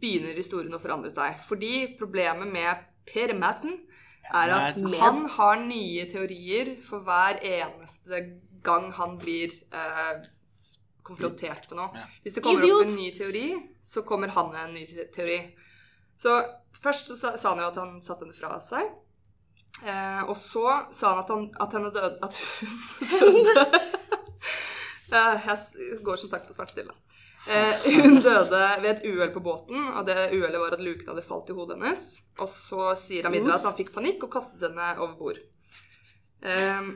begynner historien å forandre seg. Fordi problemet med Per Madsen er at han har nye teorier for hver eneste gang han blir eh, konfrontert med noe. Hvis det kommer opp en ny teori, så kommer han med en ny teori. Så først så sa, han jo at han satte henne fra seg. Eh, og så sa han at, han, at henne døde At hun [laughs] døde. [laughs] Jeg går som sagt på smertestillende. Eh, hun døde ved et uhell på båten, og det uhellet var at luken hadde falt i hodet hennes. Og så sier han videre at han fikk panikk og kastet henne over bord. Eh,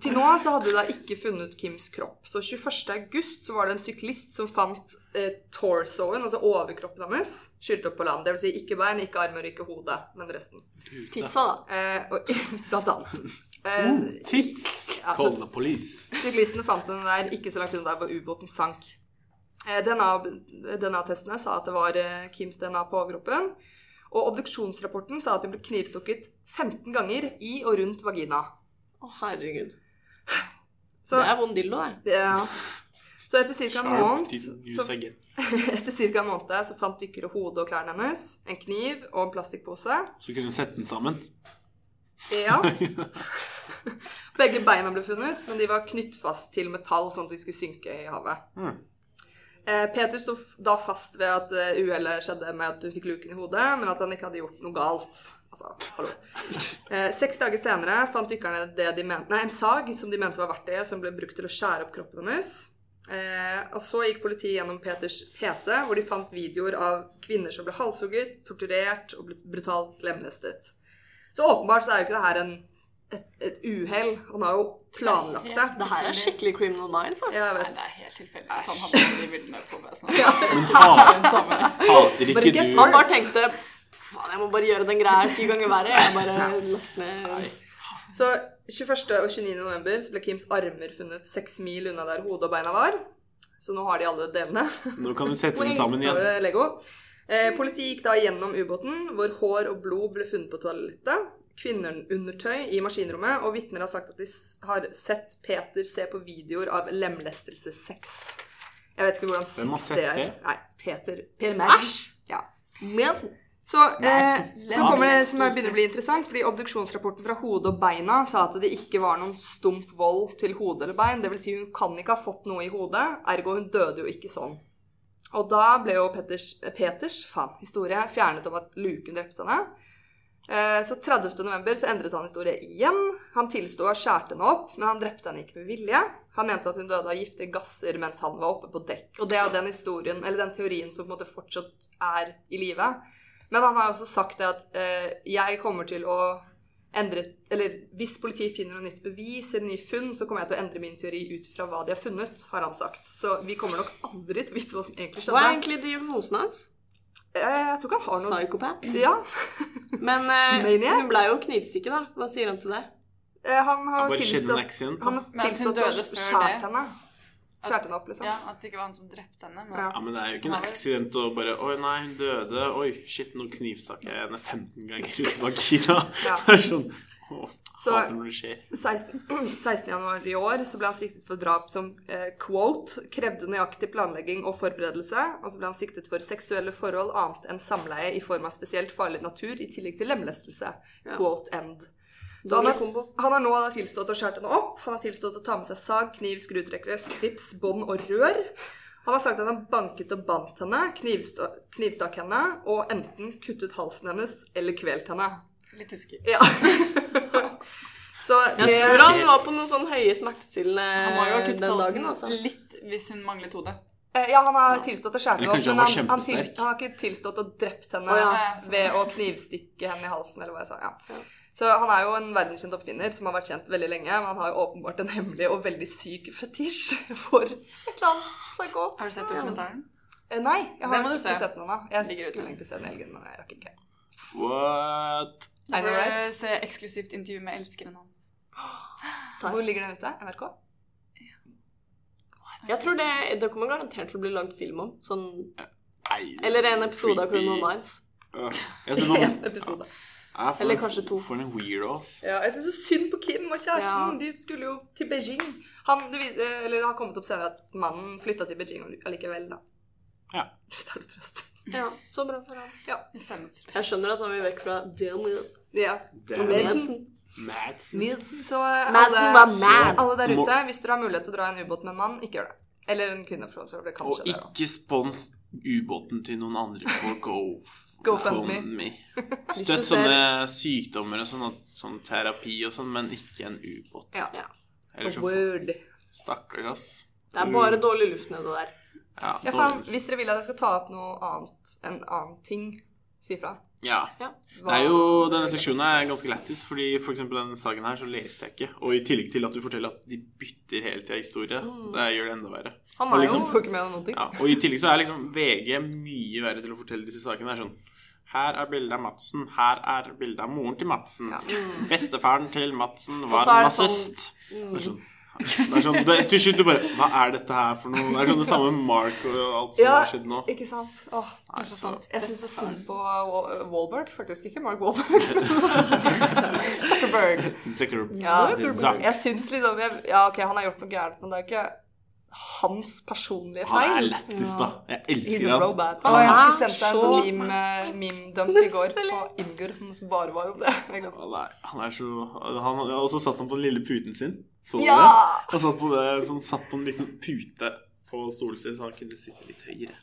til nå så hadde de da ikke funnet Kims kropp. Så 21. august så var det en syklist som fant eh, torsoen, altså overkroppen hennes, skylt opp på land. Det vil si ikke bein, ikke armer, ikke hode, men resten. Titsa, da. Eh, og, [laughs] blant annet. Eh, Oh, tits. Ja, Call the police. Syklisten fant den der ikke så langt unna der hvor ubåten sank. Eh, DNA-testene sa at det var eh, Kims DNA på overkroppen. Og obduksjonsrapporten sa at hun ble knivstukket 15 ganger i og rundt vagina. Å, herregud. Så, Det er vond dildo, det. det, så etter ca. en måned så, [laughs] etter cirka en måned så fant dykkere hodet og klærne hennes, en kniv og en plastikkpose. Så kunne hun sette den sammen. Ja. [laughs] Begge beina ble funnet, men de var knytt fast til metall, sånn at de skulle synke i havet. Mm. Eh, Peter sto da fast ved at eh, uhellet skjedde med at hun fikk luken i hodet, men at han ikke hadde gjort noe galt. Altså, hallo. Eh, seks dager senere fant dykkerne det de mente, nei, en sag som de mente var verktøyet som ble brukt til å skjære opp kroppen hennes. Eh, og så gikk politiet gjennom Peters PC, hvor de fant videoer av kvinner som ble halshugget, torturert og ble brutalt lemlestet. Så åpenbart så er jo ikke det her en, et, et uhell. Han har jo planlagt det. Det her er skikkelig criminal minds, Altså. Ja, Nei, det er helt tilfeldig han hadde de bildene på PC-en. [laughs] Ja. Men ha- hater ikke du Han bare tenkte Faen, jeg må bare gjøre den greia ti ganger verre. Jeg bare ned Så 21. og 29. november så ble Kims armer funnet seks mil unna der hodet og beina var. Så nå har de alle delene. Nå kan du sette dem sammen igjen. Lego. Eh, politiet gikk da gjennom ubåten, hvor hår og blod ble funnet på toalettet. Kvinneundertøy i maskinrommet, og vitner har sagt at de har sett Peter se på videoer av lemlestelsessex. Jeg vet ikke hvordan Hvem har sett det er. Nei, Peter Per Mæsj. Ja. Så, eh, så kommer det som begynner å bli interessant, fordi obduksjonsrapporten fra hodet og beina sa at det ikke var noen stump vold til hode eller bein. Det vil si hun kan ikke ha fått noe i hodet, ergo hun døde jo ikke sånn. Og da ble jo Peters, eh, Peters faen, historie fjernet om at luken drepte henne. Eh, Så 30. november så endret han historie igjen. Han tilsto å ha skjært henne opp, men han drepte henne ikke med vilje. Han mente at hun døde av giftige gasser mens han var oppe på dekk. Og det er den historien, eller den teorien som på en måte fortsatt er i live. Men han har også sagt det at eh, jeg kommer til å endre Eller hvis politiet finner noe nytt bevis eller nye funn, så kommer jeg til å endre min teori ut fra hva de har funnet, har han sagt. Så vi kommer nok aldri til å vite hva som egentlig skjedde. Hva er egentlig diagnosen hans? Eh, Jeg tror ikke han har noe Psykopat? Ja. [laughs] Men eh, hun ble jo knivstikket, da. Hva sier han til det? Eh, Han har tilstått. Han har tilstått å skjært henne. Skjært henne opp, liksom. Ja, At det ikke var han som drepte henne. Men Ja. Ja, men det er jo ikke en accident å bare Oi, nei, hun døde. Oi, shit, nå knivstakk jeg henne 15 ganger ut i vagina. Ja. [laughs] Det er sånn Så- hater når skjer. 16. 16. [clears throat] januar i år så ble han siktet for drap som eh, quote krevde nøyaktig planlegging og forberedelse. Og så ble han siktet for seksuelle forhold annet enn samleie i form av spesielt farlig natur i tillegg til lemlestelse. Ja. Quote end. Så han har, han har nå da tilstått å skjære henne opp. Han har tilstått å ta med seg sag, kniv, skrutrekkere, strips, bånd og rør. Han har sagt at han banket og bandt henne, knivsta knivstakk henne og enten kuttet halsen hennes eller kvelt henne. litt husker. Ja. [laughs] Så Jeg det tror han var på noen sånn høye kuttet den dagen, altså. litt hvis hun manglet hodet. Eh, Ja, han har tilstått å skjære opp, men han, han, til, han har ikke tilstått å drept henne oh, ja. ved å knivstikke henne i halsen, eller hva jeg sa. Ja. Så han er jo en verdenskjent oppfinner som har vært kjent veldig lenge, men han har jo åpenbart en hemmelig og veldig syk fetisj for et eller annet psyko. Har du sett dokumentaren? Eh, Nei, jeg har ikke se. sett den ennå. Jeg skulle egentlig se den i helgen, men jeg rakk ikke. What? I får du se eksklusivt intervju med elskeren hans. [gasps] Hvor ligger den ute? NRK? Jeg tror det, det kommer garantert til å bli lagd film om. Sånn, Nei, eller en episode av. Criminal Minds. Ja. Jeg [laughs] noen, En episode. Ja, for Eller kanskje to. For en weirdo, ass. Ja, jeg syns så synd på Kim og kjæresten. Ja. De skulle jo til Beijing. Han, det, eller det har kommet opp senere at mannen flytta til Beijing allikevel, da. Ja. [laughs] Hvis det er noe trøst. Ja, så bra for ham. Trøst. Jeg skjønner at han vil vekk fra Ja. Madsen. Madsen. Så eh, var alle, mad. alle der ute, hvis dere har mulighet til å dra i en ubåt med en mann, ikke gjør det. Eller en kvinne, for så. Det kan Og ikke spons ubåten til noen andre på [laughs] Go GoFundMe. me. Me. [laughs] Støtt sånne sykdommer og sånn, sånn terapi og sånn, men ikke en ubåt. Ja. Ja. Ellers så Stakkars, ass. Det er bare dårlig luft nede der. Ja, Ja, faen, hvis dere vil at jeg skal ta opp noe annet, en annen ting, si fra. Ja. Ja. Det er jo, Denne seksjonen er ganske lættis, fordi for eksempel denne saken her så leste jeg ikke. Og i tillegg til at du forteller at de bytter hele tida historie, det gjør det enda verre. Han Og er liksom- jo Får ikke med noen ting. Ja, og i tillegg så er liksom VG mye verre til å fortelle disse sakene. Det er sånn Her er bildet av Madsen. Her er bildet av moren til Madsen. Bestefaren til Madsen var det sånn- nazist. Det er sånn det er sånn, det, Til slutt du bare Hva er dette her for noe? Det er sånn det samme med Mark og alt som Ja, har skjedd nå. ikke sant? Åh, det Nei, er så så- sant. Jeg syns så synd på Wallberg, faktisk. Ikke Mark Wahlberg. [laughs] Zuckerberg. Zuckerberg. Ja, Zuckerberg. jeg syns liksom jeg, Ja, ok, han har gjort noe gærent, men det er ikke hans personlige feil. Han er lættis, da. Jeg elsker han. robot. Han jeg skulle sendt deg en sånn meme, meme-dump i går på Ingur som bare var om det. Han er, er så han, Og så satt han på den lille puten sin. Så du Ja! det? Han satt på, det, sånn, satt på en liten pute på stolen sin, så han kunne sitte litt høyere.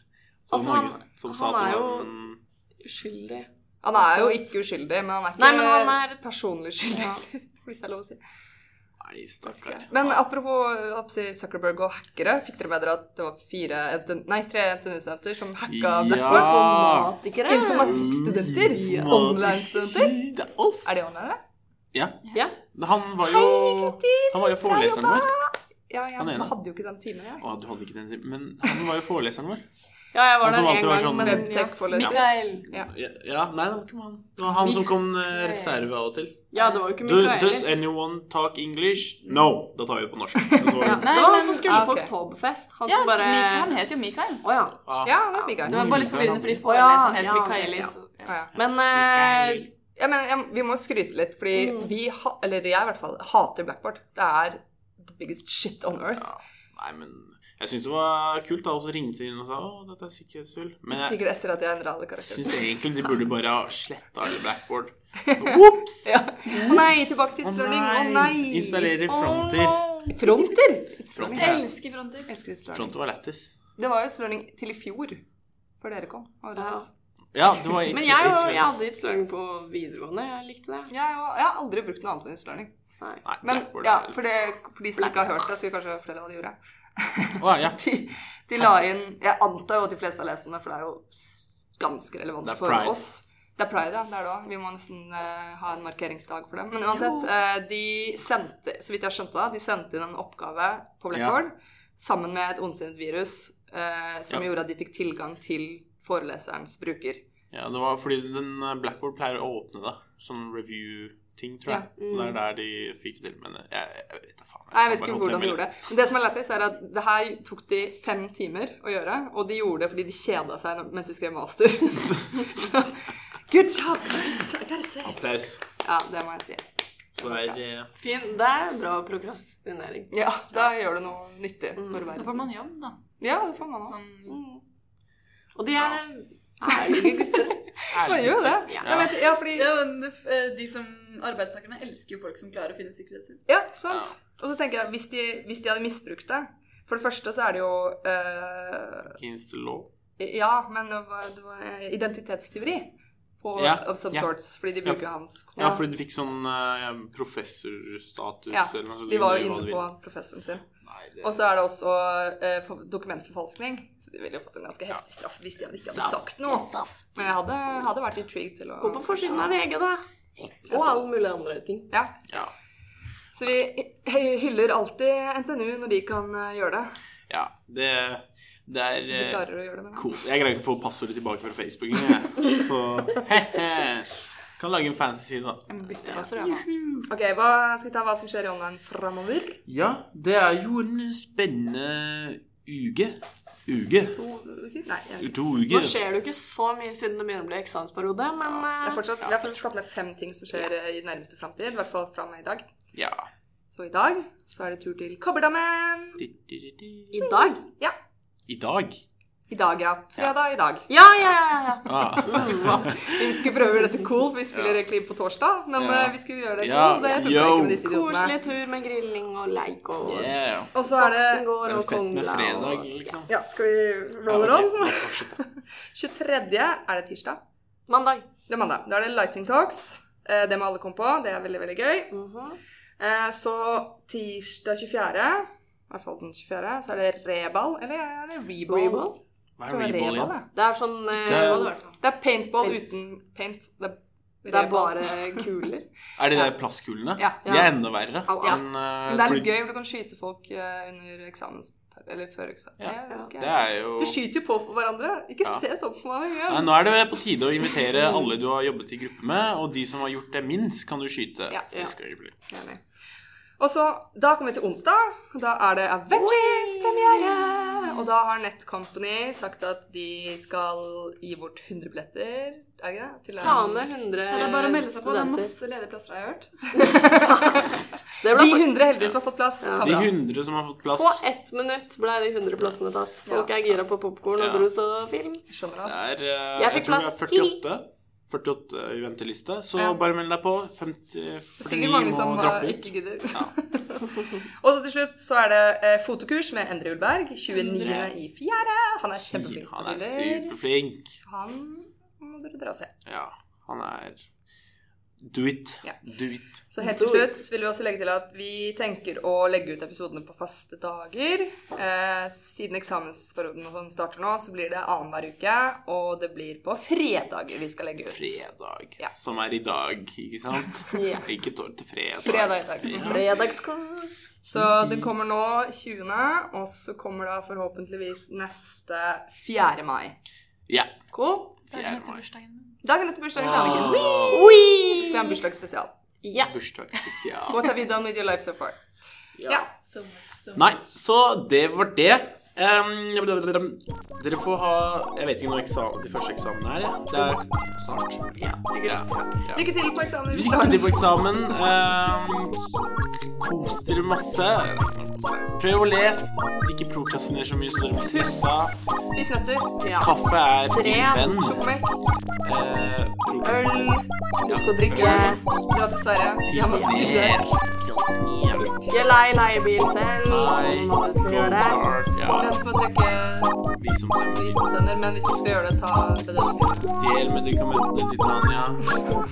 Så Altså, mange han- som sa han er jo- han, uskyldig. Han er jo ikke uskyldig, men han er ikke Nei, men han er- personlig skyldig, Ja. [laughs] hvis det er lov å si. Nei, stakkar. Men apropos Zuckerberg og hackere, fikk dere med dere at det var fire nei, tre NTNU-studenter som hacka Ja. Blackboard? Informatikere. Informatikkstudenter? Online-studenter? Det er. De online? Ja. Ja. Han var jo Han var jo foreleseren vår. Ja, ja, Han men hadde jo ikke den timen, Ja. Å, du hadde ikke den timen. Men han var jo foreleseren vår. Ja, jeg var der en gang, sånn- men ja. Webtech-foreleser. Mikael. Ja, ja, nei, det var ikke han. Det var han som kom eh, reserve av og til. ja, det var jo ikke Do, does anyone talk English? No. Da tar vi på norsk. [laughs] Var Ja, det- nei, Det var han som skulle Ah, på. Oktoberfest. Han Ja, som bare Mikael, han het jo Mikael. Oh, ja. Ah. Ja, det var Mikael. Det var bare litt forvirrende fordi ja, foreleseren het ja, ja. ja. Ja, ja. Men eh, Ja, men ja, vi må skryte litt, fordi vi, ha, eller jeg i hvert fall, hater Blackboard. Det er the biggest shit on earth. Nei, men jeg syns det var kult da, og så ringte de inn og sa å, dette er sikkerhetshull. Men jeg Sikkert etter at jeg endra alle karakterene. syns egentlig de burde bare ha sletta alle Blackboard. [laughs] Ops! Ja. Å nei, tilbake til tidslearning. Å nei! Installerer fronter. Fronter! Fronter. Jeg elsker fronter. Elsker tidslearning. Fronter var lættis. Det var jo tidslearning til i fjor, før dere kom. Var det Ja. Ja, det var Men jeg, og- jeg hadde gitt sløring på videregående. Jeg likte det. Ja, jeg, var- jeg har aldri brukt noe annet enn tidslearning. Nei. Nei, Men ja, for, det, for de som ikke har hørt det, skal kanskje fortelle hva de gjorde. Å, ja. [laughs] De, de la inn Jeg antar jo at de fleste har lest den, for det er jo ganske relevant for Pride. oss. Det er pride, ja. Det er det òg. Vi må nesten uh, ha en markeringsdag for dem. Men uansett, uh, de sendte, så vidt jeg skjønte da, de sendte inn en oppgave på Blackboard sammen med et ondsinnet virus uh, som Ja. gjorde at de fikk tilgang til foreleserens bruker. ja, det var fordi den Blackboard pleier å åpne det. Sånn review-ting, tror jeg. Ja. Og Det er der de fikk det til. Men jeg, jeg vet da faen. Jeg, jeg vet ikke hvordan de gjorde det. Men det som er lættis, er at det her tok de fem timer å gjøre, og de gjorde det fordi de kjeda seg mens de skrev master. [laughs] Så, good job, guys! I gotta say. Applaus. Ja, det må jeg si. Så det er det Fin. Det er bra prokrastinering. Ja, da gjør du noe nyttig Mm. Da får man jobb, da. Ja, det får man også. Sånn Mm. Og de er ærlige gutter. [laughs] Man gjør jo det. Ja. Jeg vet, ja, fordi Ja, men eh, de som arbeidstakerne elsker jo folk som klarer å finne sikkerhetshull. Ja, sant. Og så tenker jeg, hvis de, hvis de hadde misbrukt det For det første så er det jo uh... against the law. Ja, men det var, det var eh, identitetstyveri på, Ja, of some ja. sorts, fordi de Ja, bruker hans Ja, fordi de fikk sånn uh, professorstatus Ja, eller noe sånt. De var jo inne på professoren sin. Det Og så er det også eh, dokumentforfalskning. Så de ville jo fått en ganske heftig straff hvis de hadde ikke hadde sagt noe. Men jeg hadde, hadde vært intrigued til å Gå på forsiden av VG, da. Og alle mulige andre ting. Ja. Ja. Så vi hyller alltid NTNU når de kan eh, gjøre det. ja det, det er eh, klarer å gjøre det, men cool. Jeg greier ikke å få passordet tilbake fra Facebook engang, jeg. [laughs] Så he-he. Kan lage en fancy side, da. Jeg må bytte jeg nå. [laughs] Ok, hva, skal vi ta hva som skjer i online framover? Ja, det er jo en spennende uke. Uke. To uker? Nei, Jeg... To Nå skjer det jo ikke så mye siden det begynner å bli eksamensperiode, men Jeg har eh, fortsatt, jeg har fortsatt skapt ned fem ting som skjer ja. i nærmeste framtid. I hvert fall fra meg i dag. Ja. Så i dag så er det tur til Kobberdammen. i dag Ja. I dag? I dag, ja. Fredag i dag. Ja, ja, ja. ja. Ah. Vi skulle prøve å gjøre dette cool, for vi spiller Ja. klipp på torsdag. Men Ja. eh, vi skulle gjøre det Ja, cool. Det funker yo. ikke med disse Koselig tur med grilling og leik og Yeah. Og så er det går Det er og fett med fredag, og liksom. Ja, skal vi roll it on? ok. Ja, fortsett, da. [laughs] 23. er det tirsdag. Mandag. Det er mandag. Da er det Lightning Talks. Eh, Det må alle komme på. Det er veldig, veldig gøy. Mm -hmm. Så tirsdag 24., i hvert fall den 24., så er det reball. Eller er det reball? Reball? Hva Det er reball igjen? Det er sånn eh, Det er- det er paintball Paint. uten paint. Det Det er bare kuler. [laughs] Er det de plastkulene? Ja. De er enda verre. Au. enn, uh, Men det er litt gøy, for du kan skyte folk uh, under eksamen. Eller før eksamen. Ja. Det er jo Du skyter jo på for hverandre. Ikke Ja. se sånn på meg Nei. Nå er det på tide å invitere [laughs] alle du har jobbet i gruppe med, og de som har gjort det minst, kan du skyte. Ja. Og så, Da kommer vi til onsdag. Da er det Avengers-premiere! Og da har Netcompany sagt at de skal gi bort 100 billetter. Er det ikke det? Ta med 100 Ja, det er bare å melde seg på. Det er masse ledige plasser, har hørt. [laughs] De for- 100 heldige som har fått plass. Ja. De bra. 100 som har fått plass. På ett minutt ble de 100 plassene tatt. Folk er gira på popkorn og brus og film. Skjønner Det er eh, Jeg Jeg fikk det plass. er 48. 48 i venteliste, så Ja. bare meld deg på. 50, Det er 49 sikkert mange som eh, ikke gidder. [laughs] og så til slutt så er det eh, fotokurs med Endre Ulberg. 29. i fjerde. Han er kjempeflink. Han er superflink. Han må dere dra og se. Ja, han er Do it. Ja. Do it. Så helt til slutt vil vi også legge til at vi tenker å legge ut episodene på faste dager. Eh, siden eksamensperioden sånn starter nå, så blir det annenhver uke. Og det blir på fredager vi skal legge ut. Fredag. Ja. Som er i dag, ikke sant? [laughs] Ja. Ikke tår til fredag. Fredag i dag. Fredagskos. Så den kommer nå 20., og så kommer da forhåpentligvis neste 4. mai. Ja. Cool? Dagen 4. etter mai. Dagen etter bursdagen til Anniken. Ah, Oi! Skal vi ha en bursdagsspesial. Ja. Bursdagsspesial. What have you done with your life so far? Ja. So much, so Nei, så det var det. Ehm, dere får ha Jeg vet ikke når eksamen, de første eksamen er. Det er snart. Ja, sikkert. Ja, ja. Lykke til på eksamen. Lykke til på eksamen. Um, kos dere masse. Er. Prøv å lese. Ikke prokrastiner så mye så dere blir stressa. Spis nøtter. ja. Kaffe er din Tren, venn. Sjokomelk. Eh, Øl. Husk å drikke. Dra til Sverige. Pilsner. Pilsner. Ikke lei leiebil selv. Nei. Som andre skal gjøre det. Go-kart. Ja. Vent med å trekke Visumstemmer. men hvis du skal gjøre det, ta bedøvelse. Stjel medikamentene til Tanja.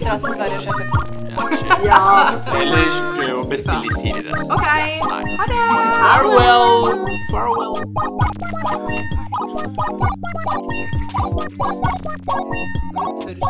Dra til Sverige og kjøp Pepsi. Ja, kjøp. Ja. Eller prøv å bestille litt tidligere. OK. Nei. Ha det. Farewell! Farewell! Tørr.